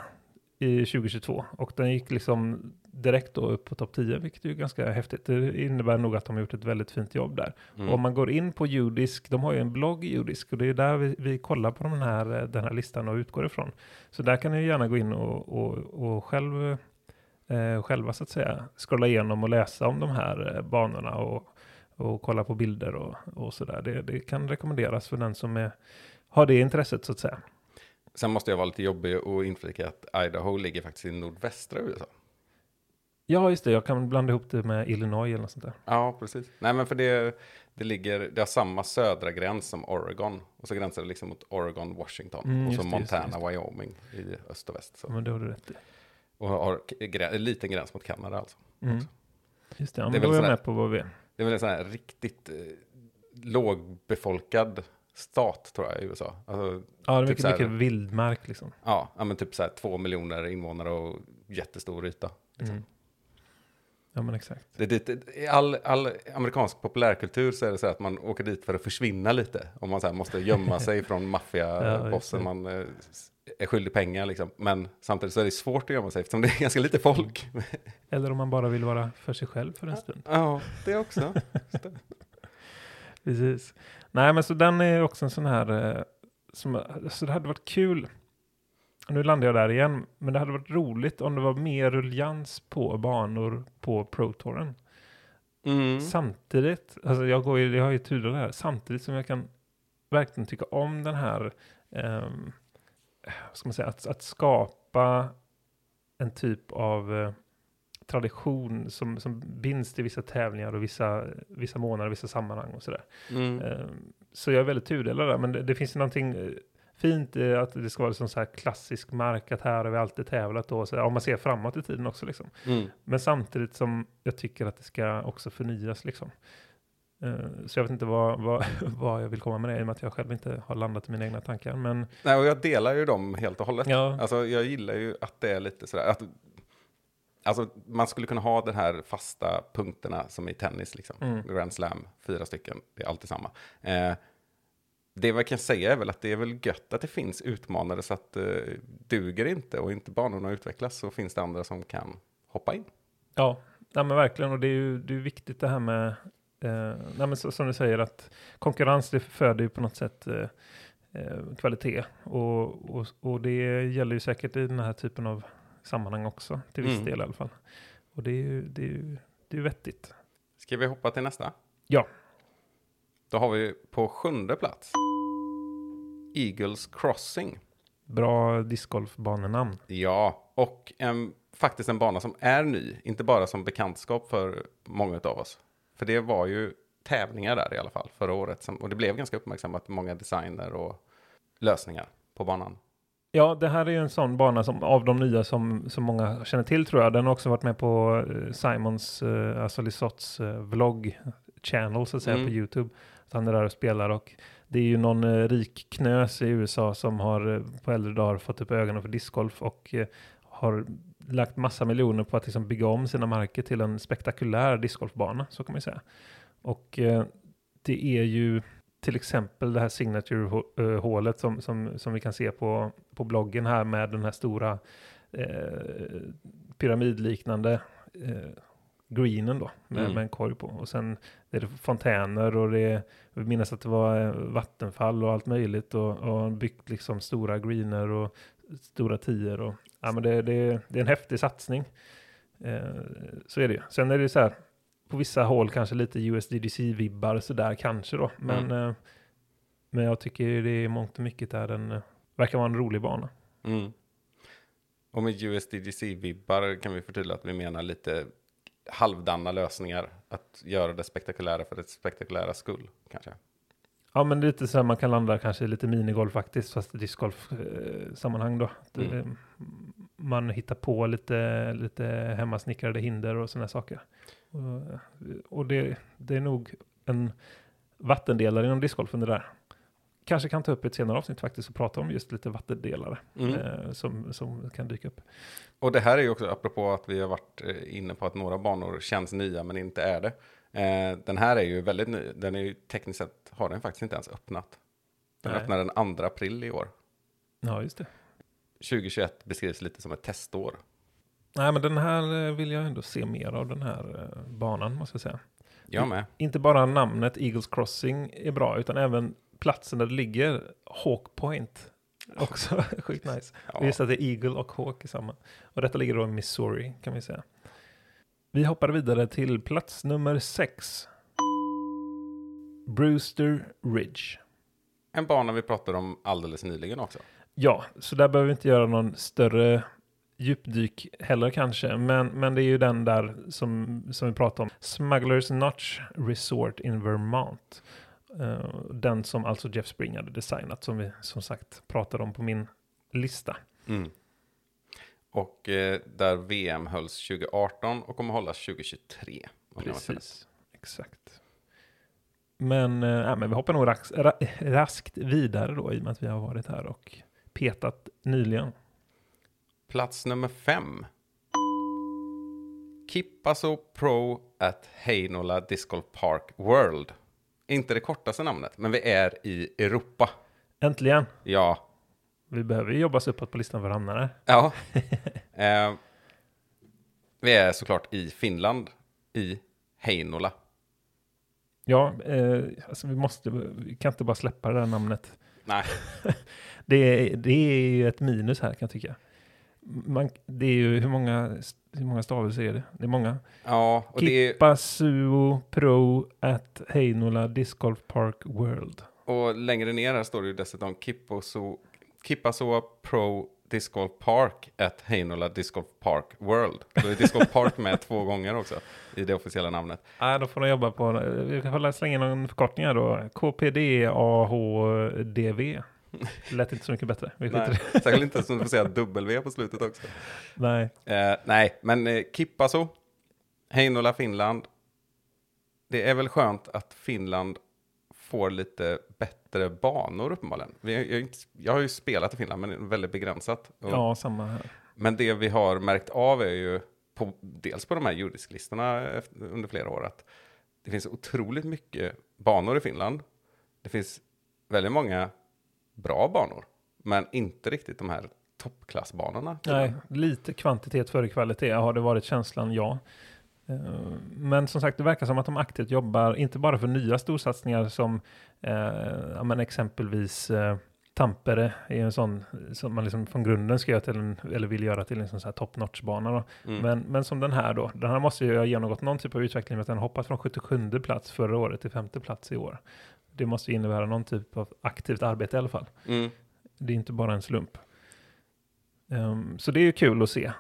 S1: i 2022 och den gick liksom direkt då upp på topp 10, vilket är ju ganska häftigt. Det innebär nog att de har gjort ett väldigt fint jobb där.
S2: Mm.
S1: Och om man går in på Judisk, de har ju en blogg Judisk och det är där vi, vi kollar på den här, eh, den här listan och utgår ifrån. Så där kan ni gärna gå in och, och, och själv, eh, själva så att säga scrolla igenom och läsa om de här eh, banorna och, och kolla på bilder och, och sådär. Det, det kan rekommenderas för den som är, har det intresset så att säga.
S2: Sen måste jag vara lite jobbig och inflika att Idaho ligger faktiskt i nordvästra USA.
S1: Ja, just det. Jag kan blanda ihop det med Illinois eller något sånt där.
S2: Ja, precis. Nej, men för det, det ligger, det har samma södra gräns som Oregon. Och så gränsar det liksom mot Oregon, Washington.
S1: Mm,
S2: och så
S1: det, just det,
S2: Montana,
S1: just
S2: Wyoming i öst och väst. Så.
S1: Men det har du rätt i.
S2: Och har grä- en liten gräns mot Kanada alltså.
S1: Mm. Just det, ja,
S2: Det är
S1: men då är jag med på vad vi är.
S2: Det är väl en sån här riktigt eh, lågbefolkad stat tror jag i USA. Alltså,
S1: Ja, det är
S2: Typ
S1: mycket,
S2: här-
S1: mycket vildmark liksom.
S2: ja, ja, men typ så här två miljoner invånare och jättestor yta. Liksom.
S1: Mm. Ja, men exakt.
S2: Det dit, I all, all amerikansk populärkultur så är det så att man åker dit för att försvinna lite. Om man så måste gömma sig från
S1: Ja,
S2: maffiabossen,
S1: det.
S2: man eh, är skyldig pengar liksom. Men samtidigt så är det svårt att gömma sig eftersom det är ganska lite folk.
S1: Eller om man bara vill vara för sig själv för en stund.
S2: Ja, det också.
S1: Precis. Nej, men så den är också en sån här, eh, som, så det hade varit kul. Nu landar jag där igen, men det hade varit roligt om det var mer ruljans på banor på Pro Touren.
S2: Mm.
S1: Samtidigt, alltså jag, går ju, jag har ju turer där, samtidigt som jag kan verkligen tycka om den här, vad ska man säga, att, att skapa en typ av eh, tradition som, som binds till vissa tävlingar och vissa, vissa månader, vissa sammanhang och sådär.
S2: Mm.
S1: Eh, Så jag är väldigt tudelad där, men det, det finns ju någonting eh, fint att det ska vara liksom så här klassisk mark, att här har vi alltid tävlat då, så, ja, man ser framåt i tiden också liksom.
S2: Mm.
S1: Men samtidigt som jag tycker att det ska också förnyas liksom. Eh, Så jag vet inte vad, vad, vad jag vill komma med det, i och med att jag själv inte har landat i mina egna tankar. Men
S2: Nej, och jag delar ju dem helt och hållet.
S1: ja,
S2: Alltså, jag gillar ju att det är lite sådär, att, alltså, man skulle kunna ha den här fasta punkterna som i tennis, liksom.
S1: Mm.
S2: Grand Slam, fyra stycken, det är alltid samma. Eh, det jag kan säga är väl att det är väl gött att det finns utmanare så att eh, duger inte och inte banorna utvecklas så finns det andra som kan hoppa in.
S1: ja, nej, men verkligen. Och det är ju det är viktigt det här med, eh, nej, men så, som du säger, att konkurrens det föder ju på något sätt eh, eh, kvalitet. Och, och, och det gäller ju säkert i den här typen av sammanhang också, till viss
S2: Mm.
S1: del i alla fall. Och det är ju, det är ju, det är vettigt.
S2: Ska vi hoppa till nästa?
S1: Ja.
S2: Då har vi på sjunde plats Eagles Crossing.
S1: Bra discgolfbanenamn.
S2: Ja, och en, faktiskt en bana som är ny, inte bara som bekantskap för många av oss. För det var ju tävlingar där i alla fall förra året, som, och det blev ganska uppmärksammat, många designer och lösningar på banan.
S1: Ja, det här är ju en sån bana som av de nya som, som många känner till tror jag. Den har också varit med på eh, Simons, eh, alltså Lisotts eh, vlogg channel så att säga
S2: Mm.
S1: på YouTube. Så han är där och spelar och det är ju någon eh, rik knös i USA som har eh, på äldre dagar fått upp ögonen för discgolf och eh, har lagt massa miljoner på att liksom bygga om sina marker till en spektakulär discgolfbana, så kan man ju säga. Och det är ju till exempel det här signature-hålet som, som, som vi kan se på, på bloggen här med den här stora eh, pyramidliknande eh, greenen då, med,
S2: Mm.
S1: med en korg på. Och sen är det fontäner och det är, jag minns att det var eh, vattenfall och allt möjligt och, och byggt liksom stora greener och stora tior och ja men det, det, det är en häftig satsning. Eh, så är det ju. Sen är det så här, på vissa håll kanske lite USDDC-vibbar sådär kanske då. Men, eh, men jag tycker det är mångt och mycket där den eh, verkar vara en rolig bana.
S2: Mm. Och med USDGC-vibbar kan vi förtydliga att vi menar lite halvdana lösningar. Att göra det spektakulära för det spektakulära skull, kanske.
S1: Ja men lite så här man kan landa kanske i lite minigolf faktiskt, fast i discgolf-sammanhang då. Att,
S2: Mm.
S1: eh, Man hittar på lite, lite hemmasnickrade hinder och sådana saker. Och, och det, det är nog en vattendelare inom discgolfen det där. Kanske kan ta upp ett senare avsnitt faktiskt och prata om just lite vattendelare
S2: Mm.
S1: eh, som, som kan dyka upp.
S2: Och det här är ju också apropå att vi har varit eh, inne på att några banor känns nya men inte är det. Eh, den här är ju väldigt ny. Den är ju tekniskt sett har den faktiskt inte ens öppnat. Den
S1: Nej.
S2: öppnar den 2 april i år.
S1: Ja, just det.
S2: 2021 beskrivs lite som ett testår.
S1: Nej, men den här eh, vill jag ändå se mer av den här eh, banan måste jag säga.
S2: Jag med.
S1: Inte bara namnet Eagles Crossing är bra, utan även platsen där det ligger, Hawk Point. Också sjukt nice.
S2: Ja.
S1: Just att det är Eagle och Hawk i samma. Och detta ligger då i Missouri kan vi säga. Vi hoppar vidare till plats nummer sex. Brewster Ridge.
S2: En bana vi pratade om alldeles nyligen också.
S1: Ja, så där behöver vi inte göra någon större djupdyk heller kanske. Men, men det är ju den där som, som vi pratade om. Smugglers Notch Resort in Vermont. Eh, den som alltså Jeff Spring hade designat som vi som sagt pratade om på min lista.
S2: Mm. Och eh, där VM hölls 2018 och kommer hållas 2023. om jag minns rätt.
S1: Precis, exakt. Men, eh, men vi hoppar nog rask, ra, raskt vidare då i och med att vi har varit här och petat nyligen.
S2: Plats nummer fem. Kippaso Pro at Heinola Disc Golf Park World. Inte det kortaste namnet, men vi är i Europa.
S1: Äntligen!
S2: Ja,
S1: Vi behöver ju jobba oss uppåt på listan för hamnare.
S2: ja. eh, vi är såklart i Finland, i Heinola.
S1: Ja, eh, alltså vi måste, vi kan inte bara släppa det där namnet.
S2: Nej,
S1: Det är, det är ju ett minus här kan jag tycka. Man, det är ju, hur många, hur många stavelser är det? Det är många.
S2: ja, och, det är,
S1: Kippa Suo Pro at Heinola Disc Golf Park World.
S2: och längre ner här står det ju dessutom Kippaso, Kippasoa Pro Disc Golf Park at Heinola Disc Golf Park World. Då är Disc Golf Park med två gånger också i det officiella namnet.
S1: Nej, då får de jobba på, vi kan slänga in någon förkortning här då. KPDAHDV. Lät inte så mycket bättre. Vi
S2: Nej,
S1: det.
S2: särskilt inte som du får säga W på slutet också.
S1: Nej.
S2: Eh, nej, men eh, Kippaso, Heinola, Finland. Det är väl skönt att Finland får lite bättre banor uppenbarligen. Vi, jag, jag har ju spelat i Finland, men väldigt begränsat. Och,
S1: Ja, samma här.
S2: Men det vi har märkt av är ju, på, dels på de här jordisklistorna efter- under flera år, att det finns otroligt mycket banor i Finland. Det finns väldigt många bra banor, men inte riktigt de här toppklassbanorna.
S1: Nej, lite kvantitet före kvalitet har det varit känslan, ja. Eh, Men som sagt, det verkar som att de aktivt jobbar, inte bara för nya storsatsningar som eh, men exempelvis eh, Tampere är en sån som man liksom från grunden ska göra till en, eller vill göra till en sån här top notch-bana.
S2: Mm.
S1: Men, men som den här då, den här måste ju ha genomgått någon typ av utveckling med att den hoppat från 77 plats förra året till femte plats i år. Det måste innebära någon typ av aktivt arbete i alla fall.
S2: Mm.
S1: Det är inte bara en slump. Ehm, så det är ju kul att se.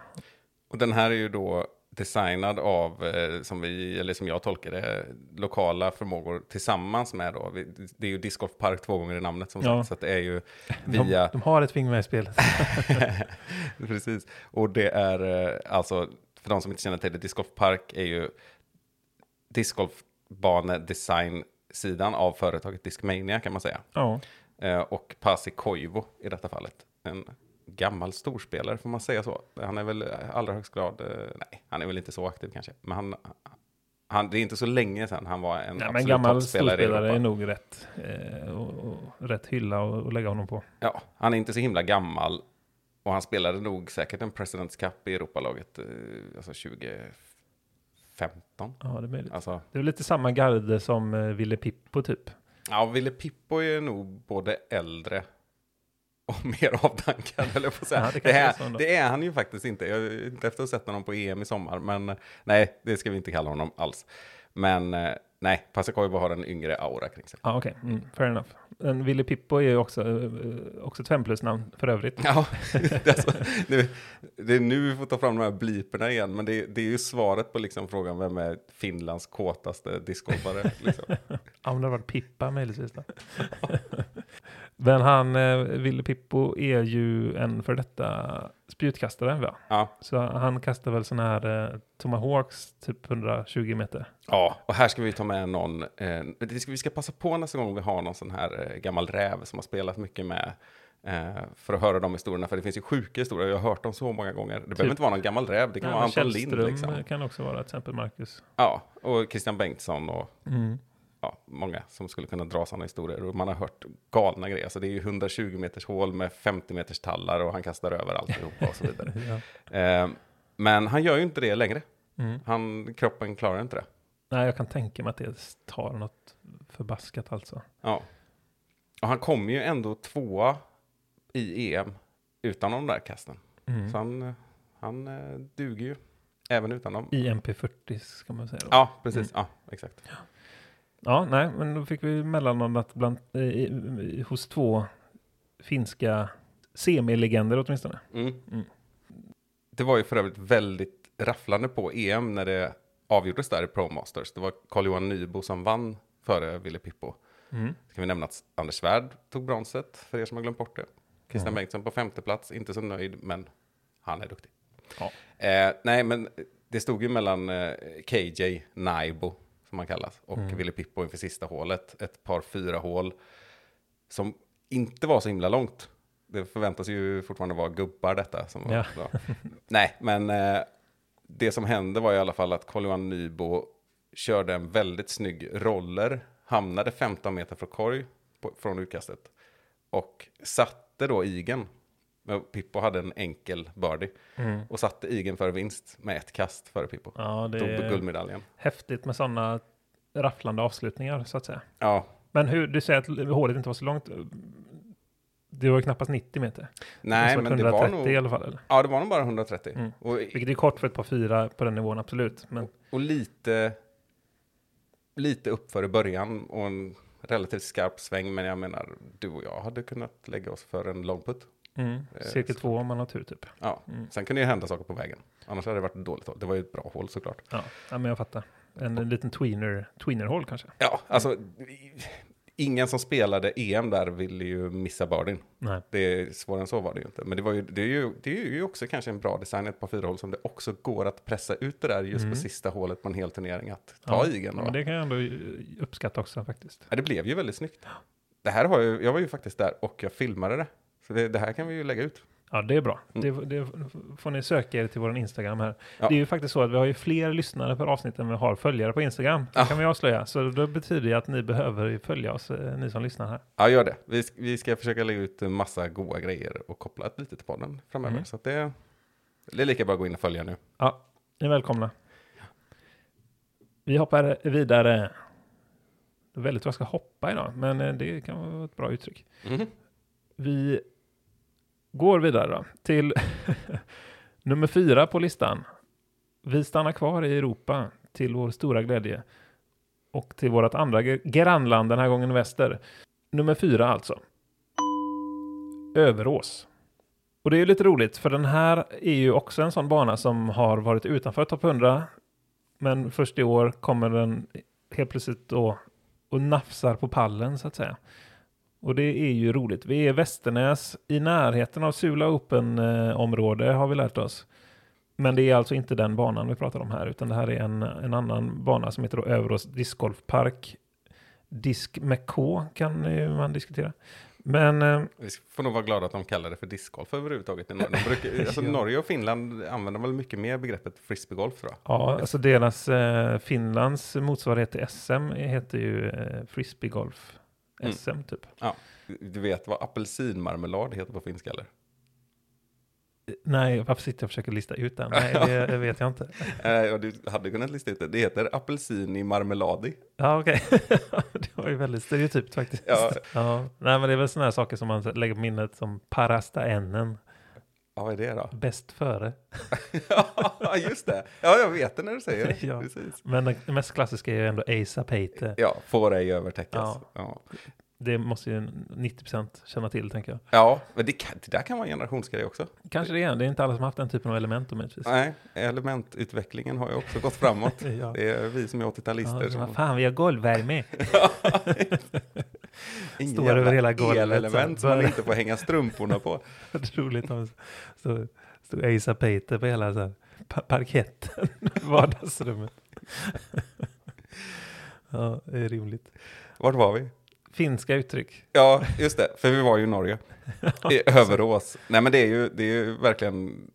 S2: Och den här är ju då designad av, eh, som, vi, eller som jag tolkar det, lokala förmågor tillsammans med då, vi, det är ju Disc Golf Park två gånger i namnet som
S1: Ja.
S2: sagt, så det är ju
S1: De,
S2: via,
S1: de har ett finger med i spelet.
S2: precis, och det är eh, alltså, för de som inte känner till det, Disc Golf Park är ju Disc Banedesign-sidan av företaget Discmania kan man säga.
S1: Ja,
S2: Eh, och Pasi Koivu i detta fallet. En gammal storspelare, får man säga så? Han är väl allra högst glad, eh, nej, han är väl inte så aktiv kanske, men han, han, det är inte så länge sedan han var en
S1: Nej,
S2: absolut
S1: gammal
S2: toppspelare i
S1: storspelare
S2: Europa.
S1: är nog rätt, eh, och, och rätt hylla och, och lägga honom på.
S2: Ja, han är inte så himla gammal och han spelade nog säkert en Presidents Cup i Europalaget, eh, alltså 2015.
S1: Ja, det är möjligt.
S2: Alltså,
S1: Det är lite samma garde som eh, Ville Pippo typ.
S2: ja, Ville Pippo är nog både äldre och mer avdankad, eller på säga.
S1: Ja, det
S2: det,
S1: kanske är
S2: här,
S1: så ändå.
S2: det är han ju faktiskt inte. Jag är inte efter att ha sett honom på EM i sommar, men eh, nej, det ska vi inte kalla honom alls. Men eh, nej, Pasikoivo har en yngre aura kring sig.
S1: Ja, okej. Mm, fair enough. Men Ville Pippo är ju också, eh, också ett femplusnamn för övrigt.
S2: Ja, det, är alltså, det, det är nu vi får ta fram de här bliperna igen, men det, det är ju svaret på liksom frågan vem är Finlands kåtaste discgolfare. Liksom.
S1: Ja, men det har varit Pippa möjligtvis då. Men han, eh, Ville Pippo är ju en för detta spjutkastare, va?
S2: Ja.
S1: Så han kastar väl sådana här eh, Tomahawks, typ 120 meter.
S2: ja, och här ska vi ta med någon, eh, vi ska passa på nästa gång vi har någon sån här eh, gammal räv som har spelat mycket med eh, för att höra de historierna, för det finns ju sjuka historier, jag har hört dem så många gånger. Det behöver inte vara någon gammal räv, det kan
S1: Ja,
S2: vara Anton Lind.
S1: Källström
S2: Liksom.
S1: kan också vara till exempel Marcus.
S2: Ja, och Christian Bengtsson och
S1: Mm.
S2: Ja, många som skulle kunna dra sådana historier. Och man har hört galna grejer. Så det är ju 120 meters hål med 50 meters tallar och han kastar över alltihopa och så vidare.
S1: Ja.
S2: eh, men han gör ju inte det längre.
S1: Mm.
S2: Han, kroppen klarar inte det.
S1: Nej, jag kan tänka mig att det tar något förbaskat alltså.
S2: Ja. Och han kom ju ändå tvåa i EM utan de där kasten.
S1: Mm.
S2: Så han, han eh, duger ju även utan dem.
S1: I MP40 ska man säga. Då.
S2: Ja, precis. Ja, exakt.
S1: Ja, nej, men då fick vi mellannamnet bland, i, hos två finska semilegender åtminstone.
S2: Mm.
S1: Mm.
S2: Det var ju för övrigt väldigt rafflande på EM när det avgjordes där i Pro Masters. Det var Carl-Johan Nybo som vann före Ville Pippo.
S1: Mm.
S2: Ska vi nämna att Anders Svärd tog bronset, för er som har glömt bort det. Christian
S1: Mm.
S2: Bengtsson på femte plats, inte så nöjd, men han är duktig.
S1: Ja.
S2: Eh, nej, men det stod ju mellan eh, KJ Naibo, som han kallas, och
S1: Mm.
S2: Ville Pippo inför sista hålet. Ett par fyra hål som inte var så himla långt. Det förväntas ju fortfarande vara gubbar detta. Som var,
S1: Ja.
S2: ja. Nej, men eh, det som hände var i alla fall att Carl-Johan Nybo körde en väldigt snygg roller, hamnade 15 meter från korg på, från utkastet och satte då igen. Men Pippo hade en enkel birdie
S1: Mm.
S2: och satte igen för vinst med ett kast före Pippo.
S1: Ja, det
S2: Tog
S1: är
S2: guldmedaljen.
S1: häftigt med sådana rafflande avslutningar så att säga.
S2: Ja,
S1: Men hur, du säger att hålet inte var så långt. Det var ju knappast 90 meter.
S2: nej,
S1: måste
S2: men det var
S1: 130 i
S2: nog...
S1: alla fall. Eller?
S2: Ja, det var nog bara 130.
S1: Mm.
S2: Och,
S1: Vilket är kort för ett par fyra på den nivån, absolut. Men
S2: och lite, lite uppför i början och en relativt skarp sväng. Men jag menar, du och jag hade kunnat lägga oss för en långputt.
S1: Mm.
S2: Eh,
S1: Cirkel
S2: så-
S1: två om man har tur typ.
S2: Ja,
S1: Mm.
S2: sen kunde det hända saker på vägen. Annars hade det varit dåligt hål. Det var ju ett bra hål såklart.
S1: Ja, ja men jag fattar. En, liten tweener, tweener-håll kanske.
S2: Ja, alltså i- ingen som spelade EM där ville ju missa birdien.
S1: Nej.
S2: Det är svårare än så var det ju inte. Men det, var ju, det, är ju, det är ju också kanske en bra design, ett par fyra hål som det också går att pressa ut det där just
S1: Mm.
S2: på sista hålet på en hel turnering. Att ta
S1: ja.
S2: igen.
S1: Ja, det kan jag ändå eh, uppskatta också faktiskt.
S2: Ja, det blev ju väldigt snyggt. Det här har ju, jag var ju faktiskt där och jag filmade det. Så det, det här kan vi ju lägga ut.
S1: Ja, det är bra.
S2: Mm.
S1: Det, det får ni söka er till vår Instagram här.
S2: Ja.
S1: Det är ju faktiskt så att vi har ju fler lyssnare per avsnitt än vi har följare på Instagram. Det
S2: Ja.
S1: kan vi avslöja. Så det betyder ju att ni behöver följa oss, eh, ni som lyssnar här.
S2: Ja, gör det. Vi, vi ska försöka lägga ut massa goda grejer och koppla ett lite till podden framöver.
S1: Mm.
S2: Så det, det är lika bra att gå in och följa nu.
S1: Ja, ni är välkomna. Vi hoppar vidare. Det är väldigt vad jag ska hoppa idag, men eh, det kan vara ett bra uttryck.
S2: Mhm.
S1: Vi går vidare då, till nummer fyra på listan. Vi stannar kvar i Europa till vår stora glädje. Och till vårt andra grannland, den här gången väster. Nummer fyra alltså. Överås. Och det är ju lite roligt, för den här är ju också en sån bana som har varit utanför topp 100. Men först i år kommer den helt plötsligt då och nafsar på pallen så att säga. Och det är ju roligt. Vi är Västernäs i närheten av Sula Open-område har vi lärt oss. Men det är alltså inte den banan vi pratar om här, utan det här är en, en annan bana som heter Överås discgolfpark. Disk med K kan man diskutera. Men eh,
S2: Vi får nog vara glada att de kallar det för discgolf överhuvudtaget. i Norge. De brukar, alltså. Norge och Finland använder väl mycket mer begreppet frisbeegolf tror jag.
S1: ja, alltså deras eh, Finlands motsvarighet till SM heter ju eh, frisbeegolf
S2: Mm.
S1: SM typ.
S2: Du vet vad apelsinmarmelad heter på finska eller?
S1: Nej, varför sitter jag och försöker lista ut den? Nej, det, vet jag inte.
S2: Ja, du hade kunnat lista ut det. Det heter apelsin i marmeladi.
S1: Ja, okej. det var ju väldigt stereotypt faktiskt.
S2: Ja.
S1: Ja. Nej, men det är väl sådana här saker som man lägger på minnet som parasta ännen,
S2: Ja, vad är det då?
S1: bäst före.
S2: ja, just det. Ja, jag vet det när du säger det.
S1: Ja.
S2: Precis.
S1: Men det mest klassiska är ju ändå Asa Peite.
S2: Ja, får ej övertäckas.
S1: Ja.
S2: Ja.
S1: Det måste ju 90% känna till, tänker jag.
S2: Ja, men det, kan, det där kan vara en generationsgrej också.
S1: Kanske det är. Det är inte alla som haft den typen av element om.
S2: Nej, elementutvecklingen har ju också gått framåt.
S1: Ja.
S2: Det är vi som är 80-talister
S1: Ja,
S2: som...
S1: fan, vi har golvvärme.
S2: Ingen
S1: står över hela golvet,
S2: elelement
S1: så
S2: som man inte får hänga strumporna på.
S1: Det är roligt om så stod Asa Peite på hela så här, pa- parketten, vardagsrummet. ja, det är rimligt.
S2: Vart var vi?
S1: Finska uttryck.
S2: Ja, just det, för vi var ju i Norge. I Överås. Nej, men det är ju, det är ju verkligen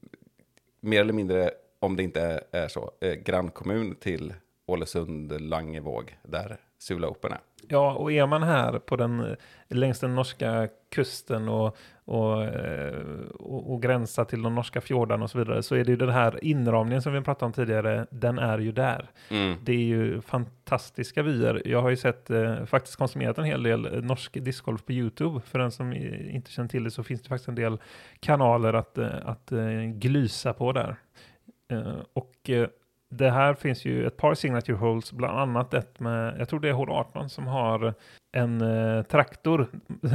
S2: mer eller mindre, om det inte är så, eh, grannkommun till Ålesund, Langevåg, där Sula Open är.
S1: Ja, och är man här på den, längs den norska kusten och, och, eh, och, och gränsar till de norska fjordarna och så vidare så är det ju den här inramningen som vi pratade om tidigare, den är ju där.
S2: Mm.
S1: Det är ju fantastiska vyer. Jag har ju sett, eh, faktiskt konsumerat en hel del eh, norsk discgolf på YouTube. För den som inte känner till det så finns det faktiskt en del kanaler att, eh, att eh, glysa på där. Eh, och eh, det här finns ju ett par signature holes, bland annat ett med, jag tror det är hål 18 som har en eh, traktor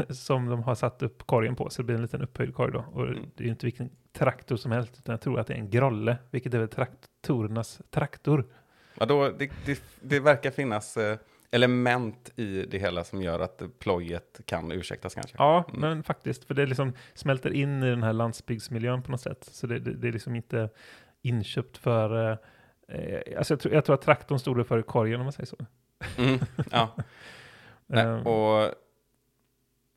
S1: som de har satt upp korgen på, så det blir en liten upphöjd korg då. Och
S2: Mm.
S1: det är ju inte vilken traktor som helst, utan jag tror att det är en grolle, vilket är väl traktorernas traktor.
S2: Ja, då, det, det, det verkar finnas eh, element i det hela som gör att plojet kan ursäktas kanske.
S1: Ja,
S2: Mm.
S1: men faktiskt, för det liksom smälter in i den här landsbygdsmiljön på något sätt. Så det, det, det är liksom inte inköpt för... Eh, alltså jag, tror, jag tror att traktorn stod för korgen om man säger så.
S2: Mm, ja. Nej,
S1: Eh,
S2: och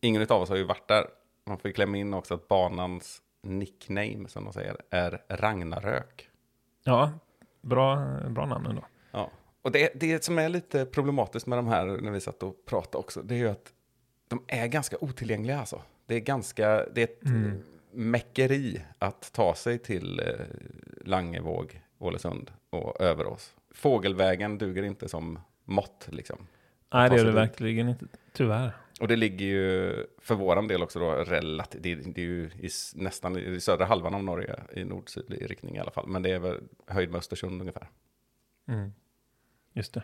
S2: ingen av oss har ju varit där. Man får ju klämma in också att banans nickname, som de säger, är Ragnarök.
S1: Ja, bra, bra namn ändå.
S2: Ja. Och det, det som är lite problematiskt med de här, när vi satt och pratade också, det är ju att de är ganska otillgängliga alltså. Det är ganska, det är ett
S1: Mm.
S2: mäckeri att ta sig till eh, Langevåg, Ålesund och Överås. Fågelvägen duger inte som mått liksom.
S1: Nej, det
S2: sig
S1: det verkligen inte, tyvärr.
S2: Och det ligger ju för våran del också då relativt, det, det är ju i, nästan i södra halvan av Norge i nord-sydlig riktning i alla fall. Men det är väl höjd med Östersund ungefär.
S1: Mm. Just det.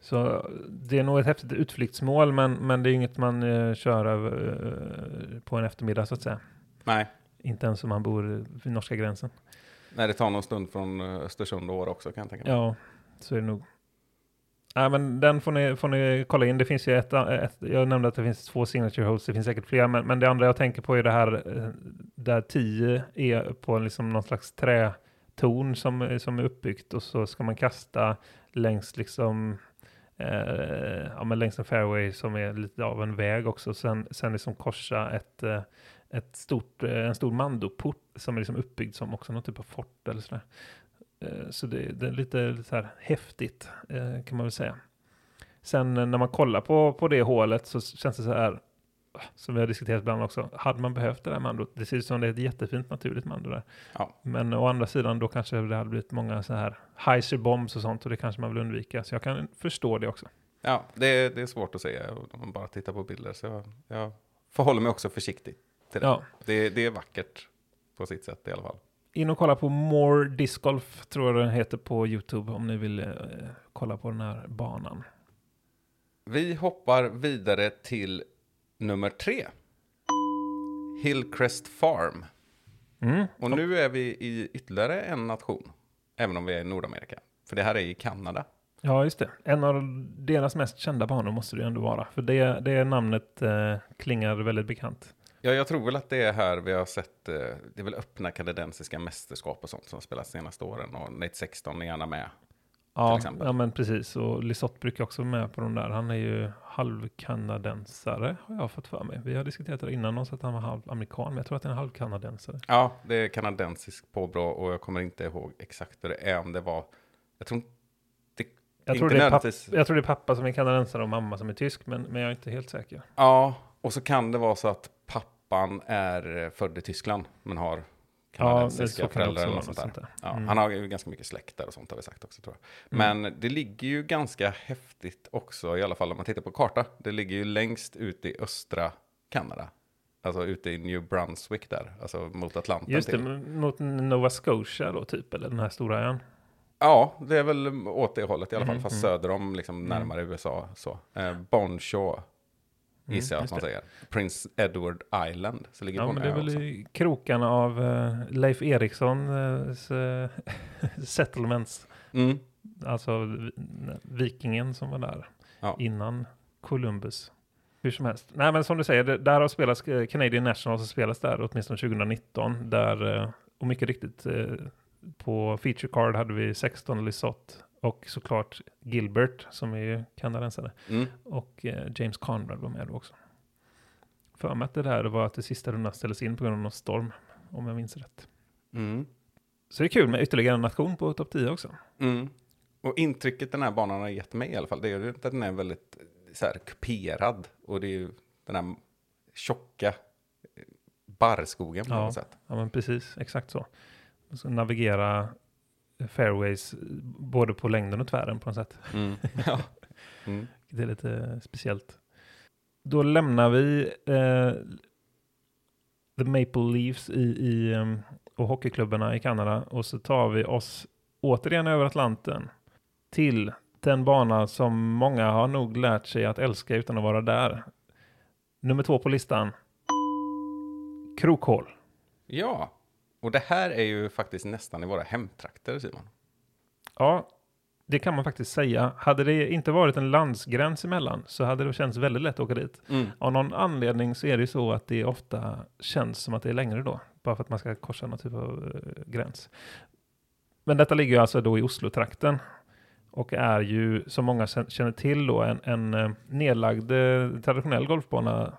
S1: Så det är nog ett häftigt utflyktsmål, men, men det är inget man eh, kör över, eh, på en eftermiddag så att säga.
S2: Nej.
S1: Inte ens om man bor vid norska gränsen.
S2: Nej, det tar någon stund från eh, Östersund och Åre också kan jag tänka mig.
S1: Ja, så är det nog. Nej, men den får ni, får ni kolla in. Det finns ju ett, eh, ett, jag nämnde att det finns två signature hosts, det finns säkert fler, men, men det andra jag tänker på är det här eh, där 10 är på liksom någon slags trätorn som, som är uppbyggt och så ska man kasta längs liksom eh, ja, men längs en fairway som är lite av en väg också. Sen, sen liksom korsa ett, eh, ett stort, eh, en stor mandoport som är liksom uppbyggd som också någon typ av fort eller sådär. Eh, Så det, det är lite, så här häftigt eh, kan man väl säga. Sen när man kollar på, på det hålet så känns det så här, ah, som vi har diskuterat ibland också, hade man behövt det där mandot? Det ser ut som det är ett jättefint naturligt mando där.
S2: Ja.
S1: Men å andra sidan då kanske det hade blivit många så här heiser bombs och sånt och det kanske man vill undvika. Så jag kan förstå det också.
S2: Ja, det, är- det är svårt att säga om man bara tittar på bilder. Så jag, jag förhåller mig också försiktigt till det.
S1: Ja.
S2: det. Det är vackert på sitt sätt i alla fall.
S1: In och kolla på More Disc Golf tror jag den heter på YouTube om ni vill eh, kolla på den här banan.
S2: Vi hoppar vidare till nummer tre. Hillcrest Farm.
S1: Mm.
S2: Och nu är vi i ytterligare en nation. Även om vi är i Nordamerika. För det här är i Kanada.
S1: Ja, just det. En av deras mest kända banor måste det ju ändå vara. För det, det namnet eh, klingar väldigt bekant.
S2: Ja, jag tror väl att det är här vi har sett, eh, det är väl öppna kanadensiska mästerskap och sånt som spelats senaste åren. Och Nate 16 är gärna med.
S1: Ja, ja men precis. Och Lisotte brukar också vara med på de där. Han är ju halvkanadensare har jag fått för mig. Vi har diskuterat det innan och så att han var halvamerikan. Men jag tror att han är halvkanadensare.
S2: Ja, det är kanadensiskt påbrå och jag kommer inte ihåg exakt hur det är. Om det var, jag tror
S1: Jag tror, det är pappa, jag tror det är pappa som är kanadensare och mamma som är tysk. Men, men jag är inte helt säker.
S2: ja, och så kan det vara så att pappan är eh, född i Tyskland men har
S1: Ja,
S2: kanadensiska
S1: det
S2: föräldrar eller något sånt där.
S1: sånt där.
S2: Ja,
S1: Mm.
S2: Han har ju ganska mycket släkt där och sånt har vi sagt också tror jag.
S1: Mm.
S2: Men det ligger ju ganska häftigt också, i alla fall om man tittar på karta. Det ligger ju längst ut i östra Kanada. Alltså ute i New Brunswick där, alltså mot Atlanten.
S1: Just det,
S2: till.
S1: mot Nova Scotia då typ, eller den här stora ön.
S2: Ja, det är väl åt det hållet i alla fall,
S1: Mhm,
S2: fast
S1: mm.
S2: söder om, liksom närmare USA. Så. Eh, Bonshaw gissar jag att
S1: Mm, just
S2: man säger. Prince Edward Island, så ligger
S1: Ja,
S2: på
S1: men
S2: en
S1: det är väl
S2: också.
S1: i krokarna av eh, Leif Erikssons eh, settlements.
S2: Mm.
S1: Alltså vi- vikingen som var där
S2: Ja.
S1: innan Columbus. Hur som helst. Nej, men som du säger, det, där har spelats eh, Canadian National som spelas där åtminstone 2019. Där, eh, och mycket riktigt, eh, på feature card hade vi 16 Lisotte och såklart Gilbert som är ju kanadensare.
S2: Mm.
S1: Och eh, James Conrad var med då också. För mig att det där var att det sista rundan ställdes in på grund av någon storm, om jag minns rätt.
S2: Mm.
S1: Så det är kul med ytterligare en nation på topp 10 också.
S2: Mm. Och intrycket den här banan har gett mig i alla fall, det är ju att den är väldigt så här, kuperad. Och det är ju den här tjocka eh, barrskogen på
S1: Ja.
S2: något sätt.
S1: Ja, men precis, exakt så. Och så navigera fairways både på längden och tvären på något sätt.
S2: Mm. ja. Mm.
S1: Det är lite speciellt. Då lämnar vi eh, The Maple Leafs i, i, em, och hockeyklubbarna i Kanada och så tar vi oss återigen över Atlanten till den bana som många har nog lärt sig att älska utan att vara där. Nummer två på listan. Krokhål.
S2: ja, och det här är ju faktiskt nästan i våra hemtrakter Simon.
S1: Ja, det kan man faktiskt säga. Hade det inte varit en landsgräns emellan så hade det känts väldigt lätt att åka dit.
S2: Mm.
S1: Av någon anledning så är det ju så att det ofta känns som att det är längre då. Bara för att man ska korsa någon typ av eh, gräns. Men detta ligger ju alltså då i Oslo-trakten. Och är ju, som många kän- känner till då, en, en eh, nedlagd eh, traditionell golfbana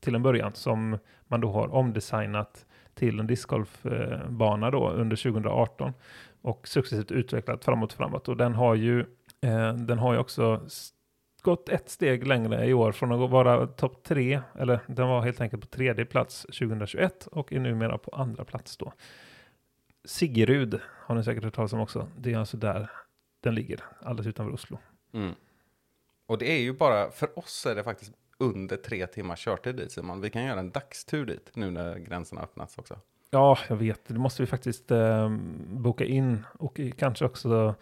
S1: till en början. Som man då har omdesignat till en discgolfbana då under 2018. Och successivt utvecklat framåt framåt. Och den har ju, eh, den har ju också gått ett steg längre i år från att vara topp tre, eller den var helt enkelt på tredje plats 2021 och är numera på andra plats då. Siggerud har ni säkert hört talas om också. Det är alltså där den ligger, alldeles utanför Oslo.
S2: Mm. Och det är ju bara, för oss är det faktiskt under tre timmars körtid dit Simon. Vi kan göra en dagstur dit nu när gränserna öppnats också.
S1: Ja, jag vet. Det måste vi faktiskt eh, boka in och kanske också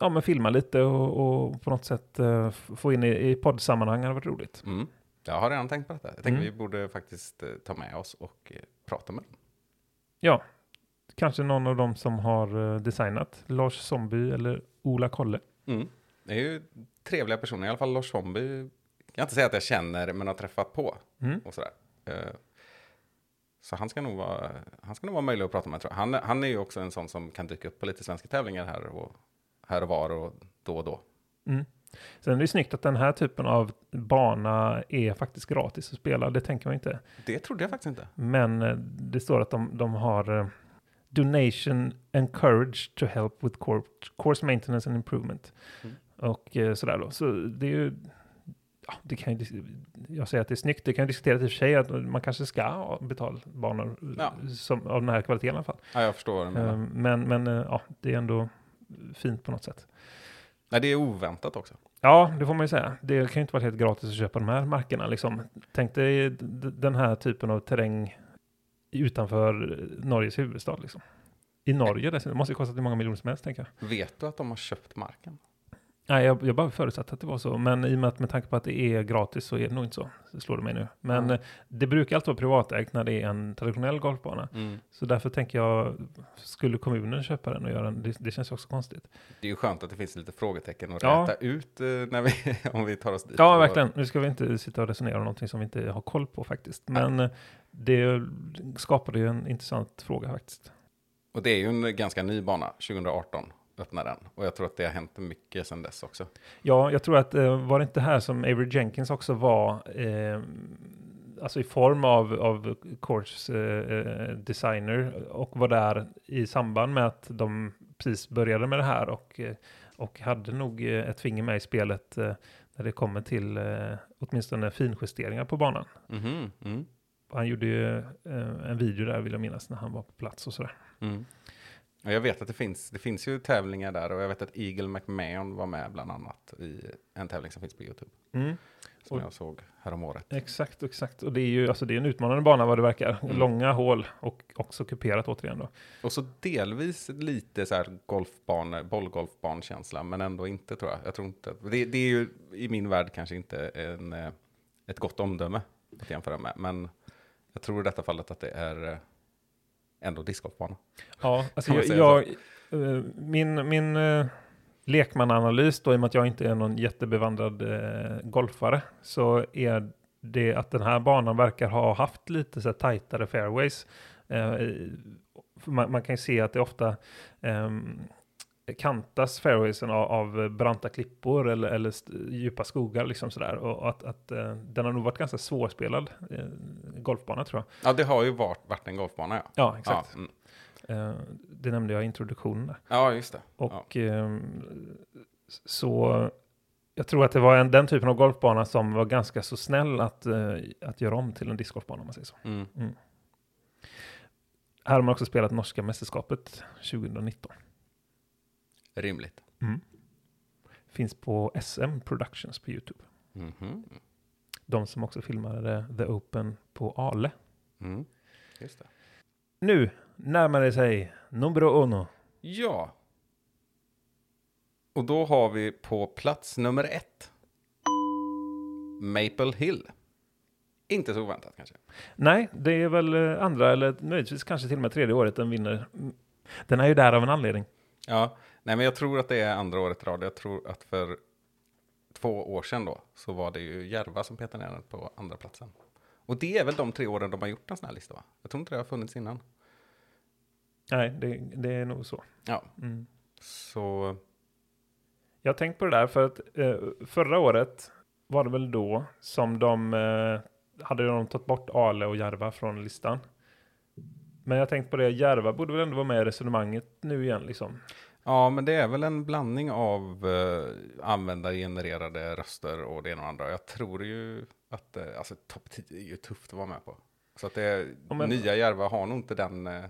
S1: ja, men filma lite och, och på något sätt eh, få in i, i poddsammanhang. Det hade varit roligt.
S2: Mm. Jag har redan tänkt på detta. Jag tänker
S1: Mm.
S2: vi borde faktiskt eh, ta med oss och eh, prata med dem.
S1: Ja, kanske någon av dem som har eh, designat Lars Zombie eller Ola Kolle.
S2: Mm. Det är ju trevliga personer, i alla fall Lars Zombie. Jag kan inte säga att jag känner, men har träffat på.
S1: Mm.
S2: och sådär. Eh, Så han ska nog vara, han ska nog vara möjlig att prata med tror jag. Han, han är ju också en sån som kan dyka upp på lite svenska tävlingar här och, här och var och då och då.
S1: Mm. Sen är det snyggt att den här typen av bana är faktiskt gratis att spela. Det tänker man inte.
S2: Det trodde jag faktiskt inte.
S1: Men eh, det står att de, de har eh, donation encouraged to help with cour- course maintenance and improvement.
S2: Mm.
S1: Och sådär då. Så det är ju, ja, det kan ju, jag säger att det är snyggt. Det kan ju diskuteras i och för sig att man kanske ska ha betalbanor
S2: Ja.
S1: som, av den här kvaliteten i alla fall.
S2: Ja, jag förstår vad du menar.
S1: Eh, Men, men eh, ja, det är ändå fint på något sätt.
S2: Nej, det är oväntat också.
S1: Ja, det får man ju säga. Det kan ju inte vara helt gratis att köpa de här markerna. Liksom. Tänk dig den här typen av terräng utanför Norges huvudstad. Liksom. I Norge dessutom. Det måste ju kosta hur många miljoner som helst, tänker jag.
S2: Vet du att de har köpt marken?
S1: Nej, jag, jag bara förutsatte att det var så. Men i och med att med tanke på att det är gratis så är det nog inte så. Så slår det mig nu. Men eh, det brukar alltid vara privatägt när det är en traditionell golfbana. Så därför tänker jag, skulle kommunen köpa den och göra den? Det, det känns också konstigt.
S2: Det är ju skönt att det finns lite frågetecken att
S1: Ja.
S2: räta ut eh, när vi, om vi tar oss dit.
S1: Ja, verkligen. Nu ska vi inte sitta och resonera om någonting som vi inte har koll på faktiskt. Men eh, det skapade ju en intressant fråga faktiskt.
S2: Och det är ju en ganska ny bana, 2018 öppnade den. Och jag tror att det har hänt mycket sedan dess också.
S1: Ja, jag tror att eh, var det inte här som Avery Jenkins också var, eh, alltså i form av, av course eh, eh, designer och var där i samband med att de precis började med det här och, eh, och hade nog ett finger med i spelet eh, när det kommer till åtminstone finjusteringar på banan.
S2: Mhm, mm.
S1: Han gjorde ju en video där vill jag minnas när han var på plats och sådär.
S2: Mm. Och jag vet att det finns, det finns ju tävlingar där och jag vet att Eagle McMahon var med bland annat i en tävling som finns på YouTube.
S1: Mm.
S2: Som
S1: Oj.
S2: jag såg häromåret.
S1: Exakt, exakt. Och det är ju alltså det är en utmanande bana vad det verkar.
S2: Mm.
S1: Långa hål och också kuperat återigen då.
S2: Och så delvis lite så här golfbane, bollgolfbankänsla, men ändå inte tror jag. Jag tror inte. Det, det är ju i min värld kanske inte en, eh, ett gott omdöme att jämföra med, men jag tror i detta fallet att det är eh, ändå discgolfbana.
S1: Ja, alltså jag, jag, eh, min, min uh, lekmananalys då, i och med att jag inte är någon jättebevandrad eh, golfare, så är det att den här banan verkar ha haft lite så här tajtare fairways. Eh, man kan ju se att det ofta ehm, kantas fairwaysen av, av branta klippor eller, eller djupa skogar liksom sådär. Och att, att eh, den har nog varit ganska svårspelad eh, golfbana tror jag.
S2: Ja, det har ju varit, varit en golfbana, ja.
S1: Ja, exakt.
S2: Ja, mm.
S1: Eh, det nämnde jag i introduktionen
S2: ja just det.
S1: Och ehm, så jag tror att det var en, den typen av golfbana som var ganska så snäll att, eh, att göra om till en discgolfbana om man säger så.
S2: Ja. Mm.
S1: Här har man också spelat norska mästerskapet 2019.
S2: Rimligt.
S1: Finns på SM Productions på YouTube.
S2: Mhm.
S1: De som också filmade The Open på Ale.
S2: Mm. Just det.
S1: Nu närmar det sig numero uno.
S2: Ja. Och då har vi på plats nummer ett. Maple Hill. Inte så oväntat kanske.
S1: Nej, det är väl eh, andra eller möjligtvis kanske till och med tredje året den vinner. Mm. Den är ju där av en anledning.
S2: Ja, nej men jag tror att det är andra året i rad. Jag tror att för två år sedan då så var det ju Järva som petade ner den på andra platsen. Och det är väl de tre åren de har gjort en sån här lista va? Jag tror inte det har funnits innan.
S1: Nej, det, det är nog så.
S2: Ja,
S1: Mm.
S2: så
S1: Jag har tänkt på det där för att eh, förra året var det väl då som de eh, hade de tagit bort Ale och Järva från listan. Men jag har tänkt på det, Järva borde väl ändå vara med i resonemanget nu igen liksom.
S2: Ja, men det är väl en blandning av eh, användargenererade röster och det ena och andra. Jag tror ju att eh, alltså, topp 10 är ju tufft att vara med på. Så att det,
S1: Ja, men-
S2: nya Järva har nog inte den... Eh,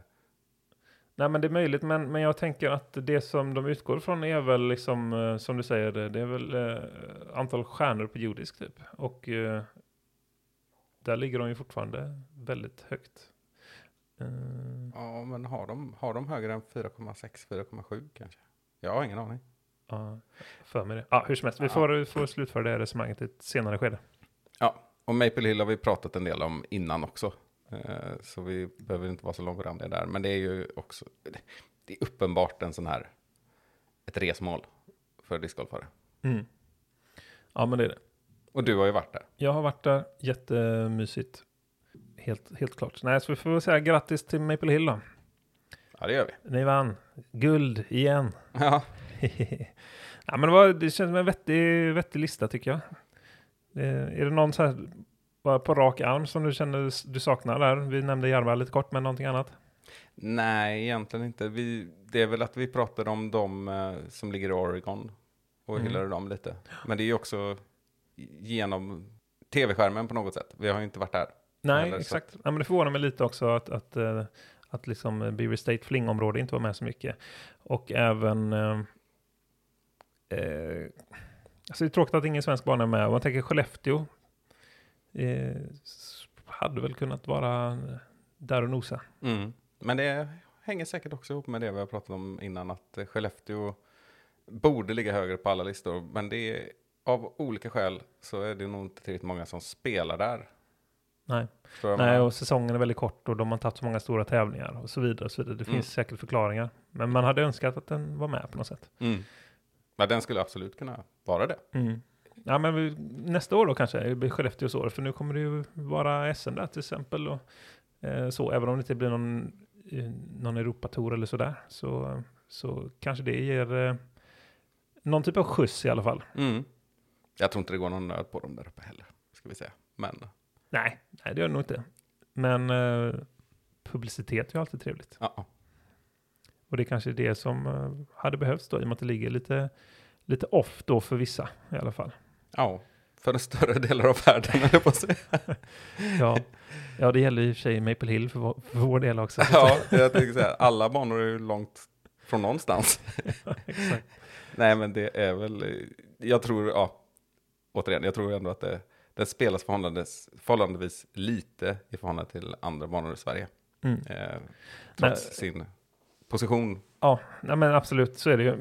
S1: Nej men det är möjligt, men, men jag tänker att det som de utgår från är väl liksom, eh, som du säger, det, det är väl eh, antal stjärnor på jordisk typ. Och eh, där ligger de ju fortfarande väldigt högt. Eh,
S2: ja, men har de, har de högre än 4,6, 4,7 kanske? Jag har ingen aning.
S1: Ja, för mig det. Ja, hur som helst, vi
S2: Ja.
S1: får, får slutföra det här resonemanget i ett senare skede.
S2: Ja, Och Maple Hill har vi pratat en del om innan också. Eh, så vi behöver inte vara så långrandiga där. Men det är ju också, det är uppenbart en sån här, ett resmål för discgolfare.
S1: Mm. Ja, men det är det.
S2: Och du har ju varit där.
S1: Jag har varit där, jättemysigt. Helt, helt klart. Nej, så vi får väl säga grattis till Maple Hill då.
S2: Ja, det gör vi.
S1: Ni vann. Guld igen.
S2: Ja,
S1: ja, men det, var, det känns som en vettig, vettig lista tycker jag. Eh, är det någon så här, bara på rak arm som du känner du saknar där? Vi nämnde Järva lite kort, men någonting annat?
S2: nej, egentligen inte. Vi, det är väl att vi pratade om de eh, som ligger i Oregon och
S1: Mm.
S2: hyllade dem lite. Men det är ju också genom tv-skärmen på något sätt. Vi har ju inte varit där.
S1: Nej,
S2: Eller
S1: exakt. Ja, men det förvånar mig lite också att, att, eh, att liksom Beaver State flingområde inte var med så mycket. Och även... Eh, eh, alltså det är tråkigt att ingen svensk bana är med. Om man tänker Skellefteå. Eh, hade väl kunnat vara där och nosa.
S2: Mm. Men det hänger säkert också ihop med det vi har pratat om innan, att eh, Skellefteå borde ligga högre på alla listor. Men det är, av olika skäl så är det nog inte tillräckligt många som spelar där.
S1: Nej. Nej, och säsongen är väldigt kort och de har tagit så många stora tävlingar och så vidare. Och så vidare. Det
S2: Mm.
S1: finns säkert förklaringar. Men man hade önskat att den var med på något sätt.
S2: Mm. Men den skulle absolut kunna vara det.
S1: Mm. Ja, men vi, nästa år då kanske, det blir Skellefteås år, för nu kommer det ju vara SM där till exempel. Och, eh, så, även om det inte blir någon, eh, någon Europatour eller sådär, så, så kanske det ger eh, någon typ av skjuts i alla fall.
S2: Mm. Jag tror inte det går någon nöd på dem där uppe heller, ska vi säga. Men
S1: Nej, nej det gör det nog inte. Men eh, publicitet är ju alltid trevligt.
S2: ja,
S1: Och det är kanske är det som eh, hade behövts då, i och med att det ligger lite, lite off då för vissa i alla fall.
S2: ja, för en större delar av världen, höll på att säga.
S1: Ja, ja det gäller i och för sig Maple Hill för vår, för vår del också.
S2: Ja, jag tänkte säga, alla banor är ju långt från någonstans.
S1: Exakt.
S2: Nej, men det är väl, jag tror, ja, återigen, jag tror ändå att det, det spelas förhållandevis, förhållandevis lite i förhållande till andra banor i Sverige.
S1: Mm.
S2: Eh, trots sin position.
S1: Ja, nej men absolut så är det ju.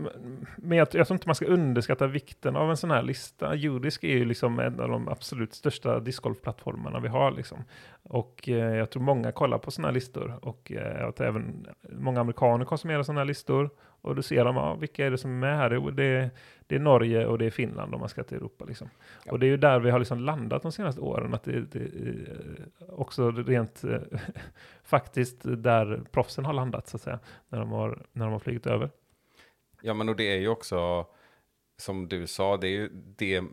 S1: Men jag, jag tror inte man ska underskatta vikten av en sån här lista. Judisk är ju liksom en av de absolut största discgolfplattformarna vi har. Liksom. Och eh, jag tror många kollar på såna här listor. Och eh, att även många amerikaner konsumerar såna här listor. Och då ser de, ja, vilka är det som är med här? Det, det är Norge och det är Finland om man ska till Europa. Liksom.
S2: Ja.
S1: Och det är ju där vi har liksom landat de senaste åren. Att det, det är också rent eh, faktiskt där proffsen har landat så att säga. När de har, när de har flugit över.
S2: Ja, men och det är ju också, som du sa, det är ju det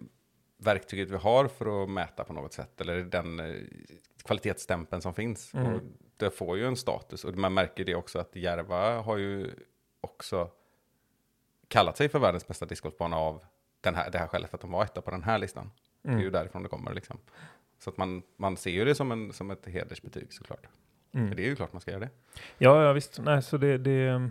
S2: verktyget vi har för att mäta på något sätt, eller den eh, kvalitetsstämpeln som finns.
S1: Mm.
S2: Och det får ju en status, och man märker det också att Järva har ju också kallat sig för världens bästa discgolfbana av den här, det här skälet att de var etta på den här listan. Det är ju
S1: Mm.
S2: därifrån det kommer liksom. Så att man, man ser ju det som, en, som ett hedersbetyg såklart.
S1: Mm.
S2: För det är ju klart man ska göra det.
S1: Ja, ja, visst. Nej, så det, det,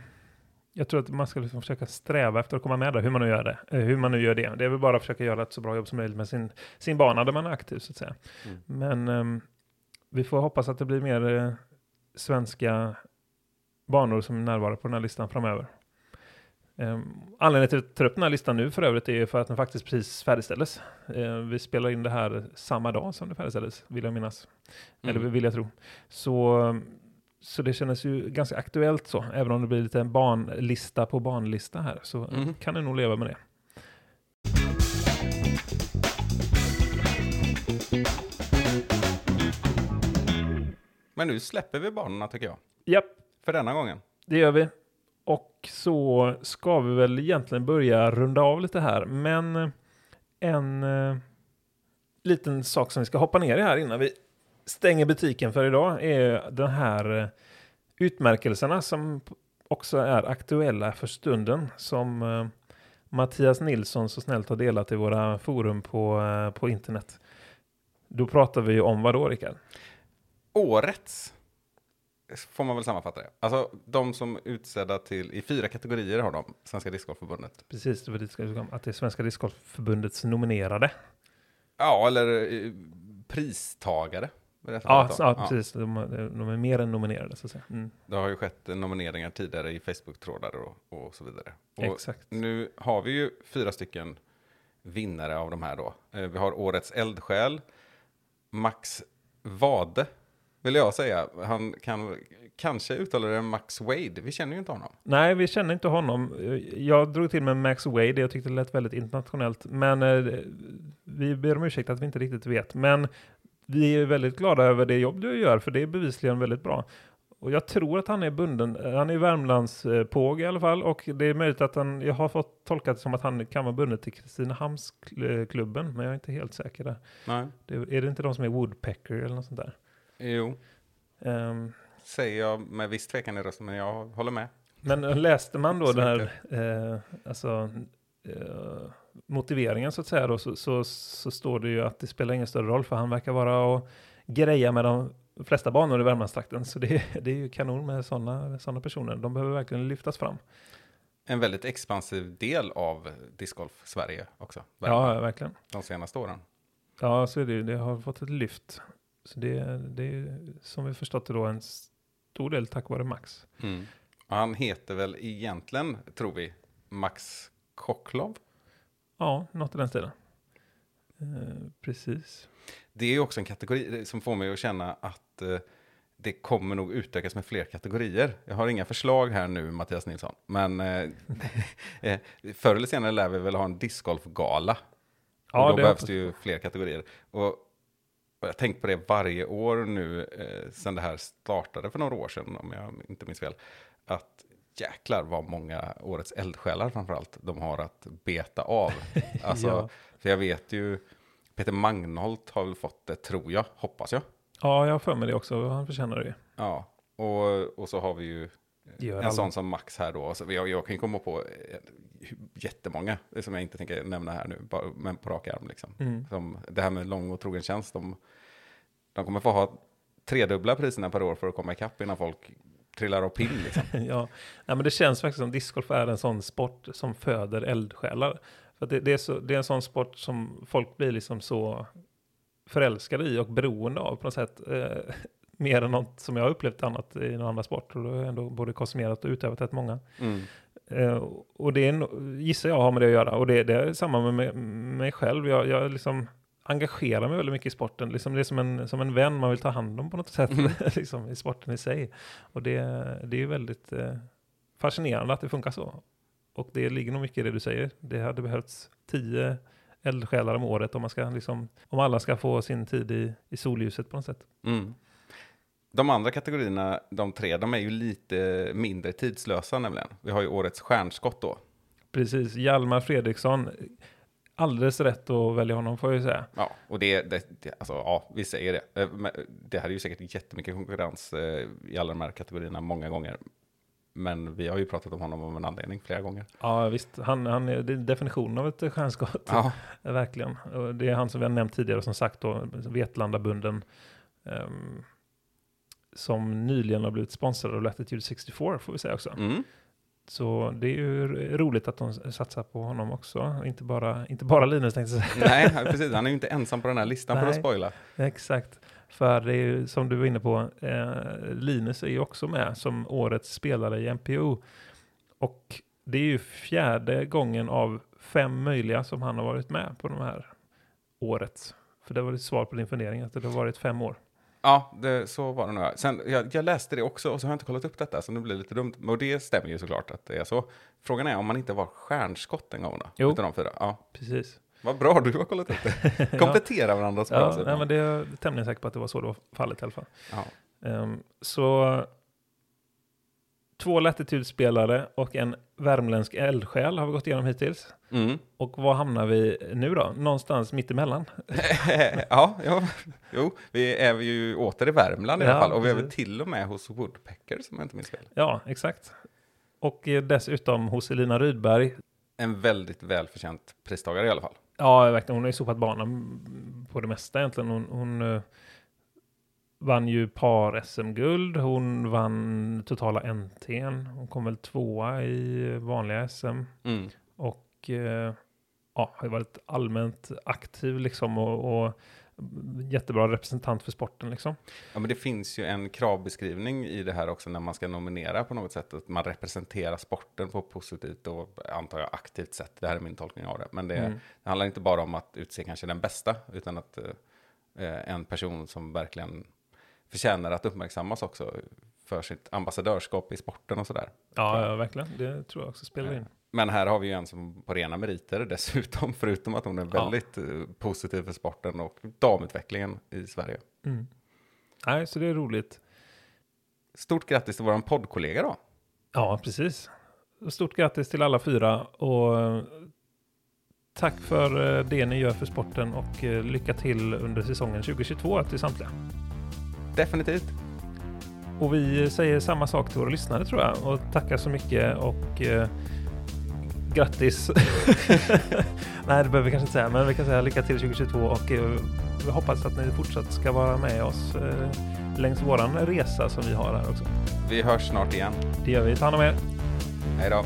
S1: jag tror att man ska liksom försöka sträva efter att komma med där, hur man nu gör det. Eh, Hur man nu gör det. Det är väl bara att försöka göra ett så bra jobb som möjligt med sin, sin bana där man är aktiv, så att säga.
S2: Mm.
S1: Men ehm, vi får hoppas att det blir mer eh, svenska banor som närvarar på den här listan framöver. Um, anledningen till att ta upp den här listan nu för övrigt är för att den faktiskt precis färdigställdes. Eh, vi spelar in det här samma dag som det färdigställdes, vill jag minnas. Eller
S2: Mm.
S1: vill jag tro. Så, så det kändes ju ganska aktuellt så. Även om det blir lite en barnlista på barnlista här så
S2: Mhm.
S1: kan du nog leva med det.
S2: Men nu släpper vi banorna tycker jag.
S1: Japp,
S2: För denna gången.
S1: det gör vi. Och så ska vi väl egentligen börja runda av lite här. Men eh, en eh, liten sak som vi ska hoppa ner i här innan vi stänger butiken för idag är den här eh, utmärkelserna som också är aktuella för stunden som eh, Mattias Nilsson så snällt har delat i våra forum på, eh, på internet. Då pratar vi om vad då, Rickard?
S2: Årets får man väl sammanfatta det. Alltså de som utsedda till, i fyra kategorier har de, Svenska Discgolfförbundet.
S1: Precis, det var dit jag ska komma, att det är Svenska Discgolfförbundets nominerade.
S2: Ja, eller eh, pristagare.
S1: Ja,
S2: då.
S1: ja, precis. De, de är mer än nominerade, så att säga. Mm,
S2: Det har ju skett nomineringar tidigare i Facebook-trådar och, och så vidare. Och
S1: exakt.
S2: nu har vi ju fyra stycken vinnare av de här då. Eh, Vi har Årets eldsjäl, Max Wade, vill jag säga. Han kan kanske uttala det Max Wade. Vi känner ju inte honom.
S1: Nej, vi känner inte honom. Jag drog till med Max Wade, jag tyckte det lät väldigt internationellt. Men eh, vi ber om ursäkt att vi inte riktigt vet. Men vi är väldigt glada över det jobb du gör, för det är bevisligen väldigt bra. Och jag tror att han är bunden, han är Värmlands eh, påg i alla fall. Och det är möjligt att han, jag har fått tolkat det som att han kan vara bunden till Kristinehamnsklubben, men jag är inte helt säker där.
S2: Nej.
S1: Det, är det inte de som är Woodpecker eller något sånt där?
S2: Jo,
S1: Ehm,
S2: säger jag med viss tvekan i rösten, men jag håller med.
S1: Men läste man då den här eh, alltså, eh, motiveringen så att säga då, så, så, så står det ju att det spelar ingen större roll för han verkar vara och greja med de flesta banor i Värmlandstrakten. Så det, det är ju kanon med sådana såna personer. De behöver verkligen lyftas fram.
S2: En väldigt expansiv del av discgolf Sverige också.
S1: Ja, verkligen.
S2: De senaste åren.
S1: Ja, så är det ju. Det har fått ett lyft. Så det, det är som vi förstått det då en stor del tack vare Max.
S2: Mm. Han heter väl egentligen, tror vi, Max Koklov.
S1: Ja, något i den stilen. Eh, precis.
S2: Det är också en kategori som får mig att känna att eh, det kommer nog utökas med fler kategorier. Jag har inga förslag här nu, Mattias Nilsson. Men eh, eh, förr eller senare lär vi väl ha en discgolfgala.
S1: Ja,
S2: och då behövs det ju fler kategorier. Och jag har tänkt på det varje år nu, eh, sedan det här startade för några år sedan, om jag inte minns fel. Att jäklar vad många årets eldsjälar framförallt de har att beta av. Alltså,
S1: Ja.
S2: För jag vet ju, Peter Magnholt har väl fått det, tror jag, hoppas jag.
S1: Ja, jag har för mig det också. Han förtjänar det.
S2: Ja, och, och så har vi ju en
S1: alla.
S2: sån som Max här då. Så jag, jag kan ju komma på eh, jättemånga som jag inte tänker nämna här nu, bara, men på rak arm liksom.
S1: Mm.
S2: Som det här med lång och trogen tjänst, de, de kommer få ha tredubbla priserna per år för att komma ikapp innan folk trillar av pinn liksom.
S1: ja, Nej, men det känns faktiskt som discgolf är en sån sport som föder eldsjälar. För det, det, är så, det är en sån sport som folk blir liksom så förälskade i och beroende av på något sätt. Eh, mer än något som jag har upplevt annat i någon annan sport. Och då har jag ändå både konsumerat och utövat rätt många.
S2: Mm.
S1: Eh, och det är, gissar jag har med det att göra. Och det, det är samma med mig, mig själv. Jag, jag liksom engagerar mig väldigt mycket i sporten. Liksom det är som en, som en vän man vill ta hand om på något sätt. liksom, I sporten i sig. Och det, det är väldigt eh, fascinerande att det funkar så. Och det ligger nog mycket i det du säger. Det hade behövts tio eldsjälar om året om, man ska liksom, om alla ska få sin tid i, i solljuset på något sätt.
S2: Mm. De andra kategorierna, de tre, de är ju lite mindre tidslösa nämligen. Vi har ju årets stjärnskott då.
S1: Precis, Hjalmar Fredriksson. Alldeles rätt att välja honom får jag ju säga.
S2: Ja, och det, det, det alltså ja, vi säger det. Eh, Det här är ju säkert jättemycket konkurrens eh, i alla de här kategorierna många gånger. Men vi har ju pratat om honom av en anledning flera gånger.
S1: Ja, visst. Han, han är det är definitionen av ett stjärnskott.
S2: Ja,
S1: Verkligen. Det är han som vi har nämnt tidigare, som sagt då, Vetlandabunden. ehm, som nyligen har blivit sponsrad av Latitude 64, får vi säga också.
S2: mm.
S1: Så det är ju roligt att de satsar på honom också. Inte bara, inte bara Linus tänkte jag säga.
S2: Nej, precis. Han är ju inte ensam på den här listan för att
S1: Nej.
S2: spoila.
S1: Exakt. För det är ju som du var inne på, eh, Linus är ju också med som årets spelare i MPO. Och det är ju fjärde gången av fem möjliga som han har varit med på de här året. För det var ett svar på din fundering, att det har varit fem år.
S2: Ja, det, så var det nog. Sen, jag, jag läste det också och så har jag inte kollat upp detta, så det blir lite dumt. Och det stämmer ju såklart att det är så. Frågan är om man inte var stjärnskott en gång då?
S1: Jo.
S2: Utav de fyra. Ja,
S1: Precis.
S2: vad bra du har kollat upp det. Komplettera.
S1: Ja,
S2: sätt.
S1: nej, men det är jag tämligen säker på att det var så det var fallet i alla fall.
S2: ja.
S1: Ehm, så två latitudspelare och en värmländsk eldsjäl har vi gått igenom hittills.
S2: Mm.
S1: Och var hamnar vi nu då? Någonstans mitt emellan.
S2: ja, ja, jo, vi är ju åter i Värmland i alla
S1: Ja,
S2: fall. Och vi är väl till och med hos Woodpecker, som jag inte minns fel.
S1: Ja, exakt. Och eh, dessutom hos Elina Rydberg.
S2: En väldigt välförtjänt pristagare i alla fall.
S1: Ja, verkligen. Hon har ju sopat banan på det mesta egentligen. Hon, hon eh, vann ju par-SM-guld. Hon vann totala NT'n. Hon kom väl tvåa i vanliga SM.
S2: Mm.
S1: Och eh, ja, har varit allmänt aktiv liksom och, och jättebra representant för sporten liksom.
S2: Ja, men det finns ju en kravbeskrivning i det här också när man ska nominera på något sätt. Att man representerar sporten på ett positivt och antar jag aktivt sätt. Det här är min tolkning av det. Men det,
S1: Mm.
S2: det handlar inte bara om att utse kanske den bästa, utan att eh, en person som verkligen förtjänar att uppmärksammas också för sitt ambassadörskap i sporten och sådär.
S1: Ja, ja, verkligen. Det tror jag också spelar in.
S2: Men här har vi ju en som på rena meriter dessutom, förutom att hon är
S1: Ja.
S2: väldigt eh, positiv för sporten och damutvecklingen i Sverige.
S1: Mm. Nej, så det är roligt.
S2: Stort grattis till våran poddkollega då.
S1: Ja, precis. Stort grattis till alla fyra och eh, tack för eh, det ni gör för sporten och eh, lycka till under säsongen 2022 till samtliga.
S2: Definitivt.
S1: Och vi säger samma sak till våra lyssnare tror jag och tackar så mycket och eh, grattis. Nej, det behöver vi kanske inte säga, men vi kan säga lycka till 2022 och eh, vi hoppas att ni fortsatt ska vara med oss eh, längs våran resa som vi har här också.
S2: Vi hörs snart igen.
S1: Det gör vi. Ta hand om er.
S2: Hej då.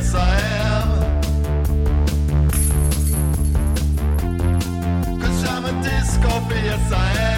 S3: yes I am.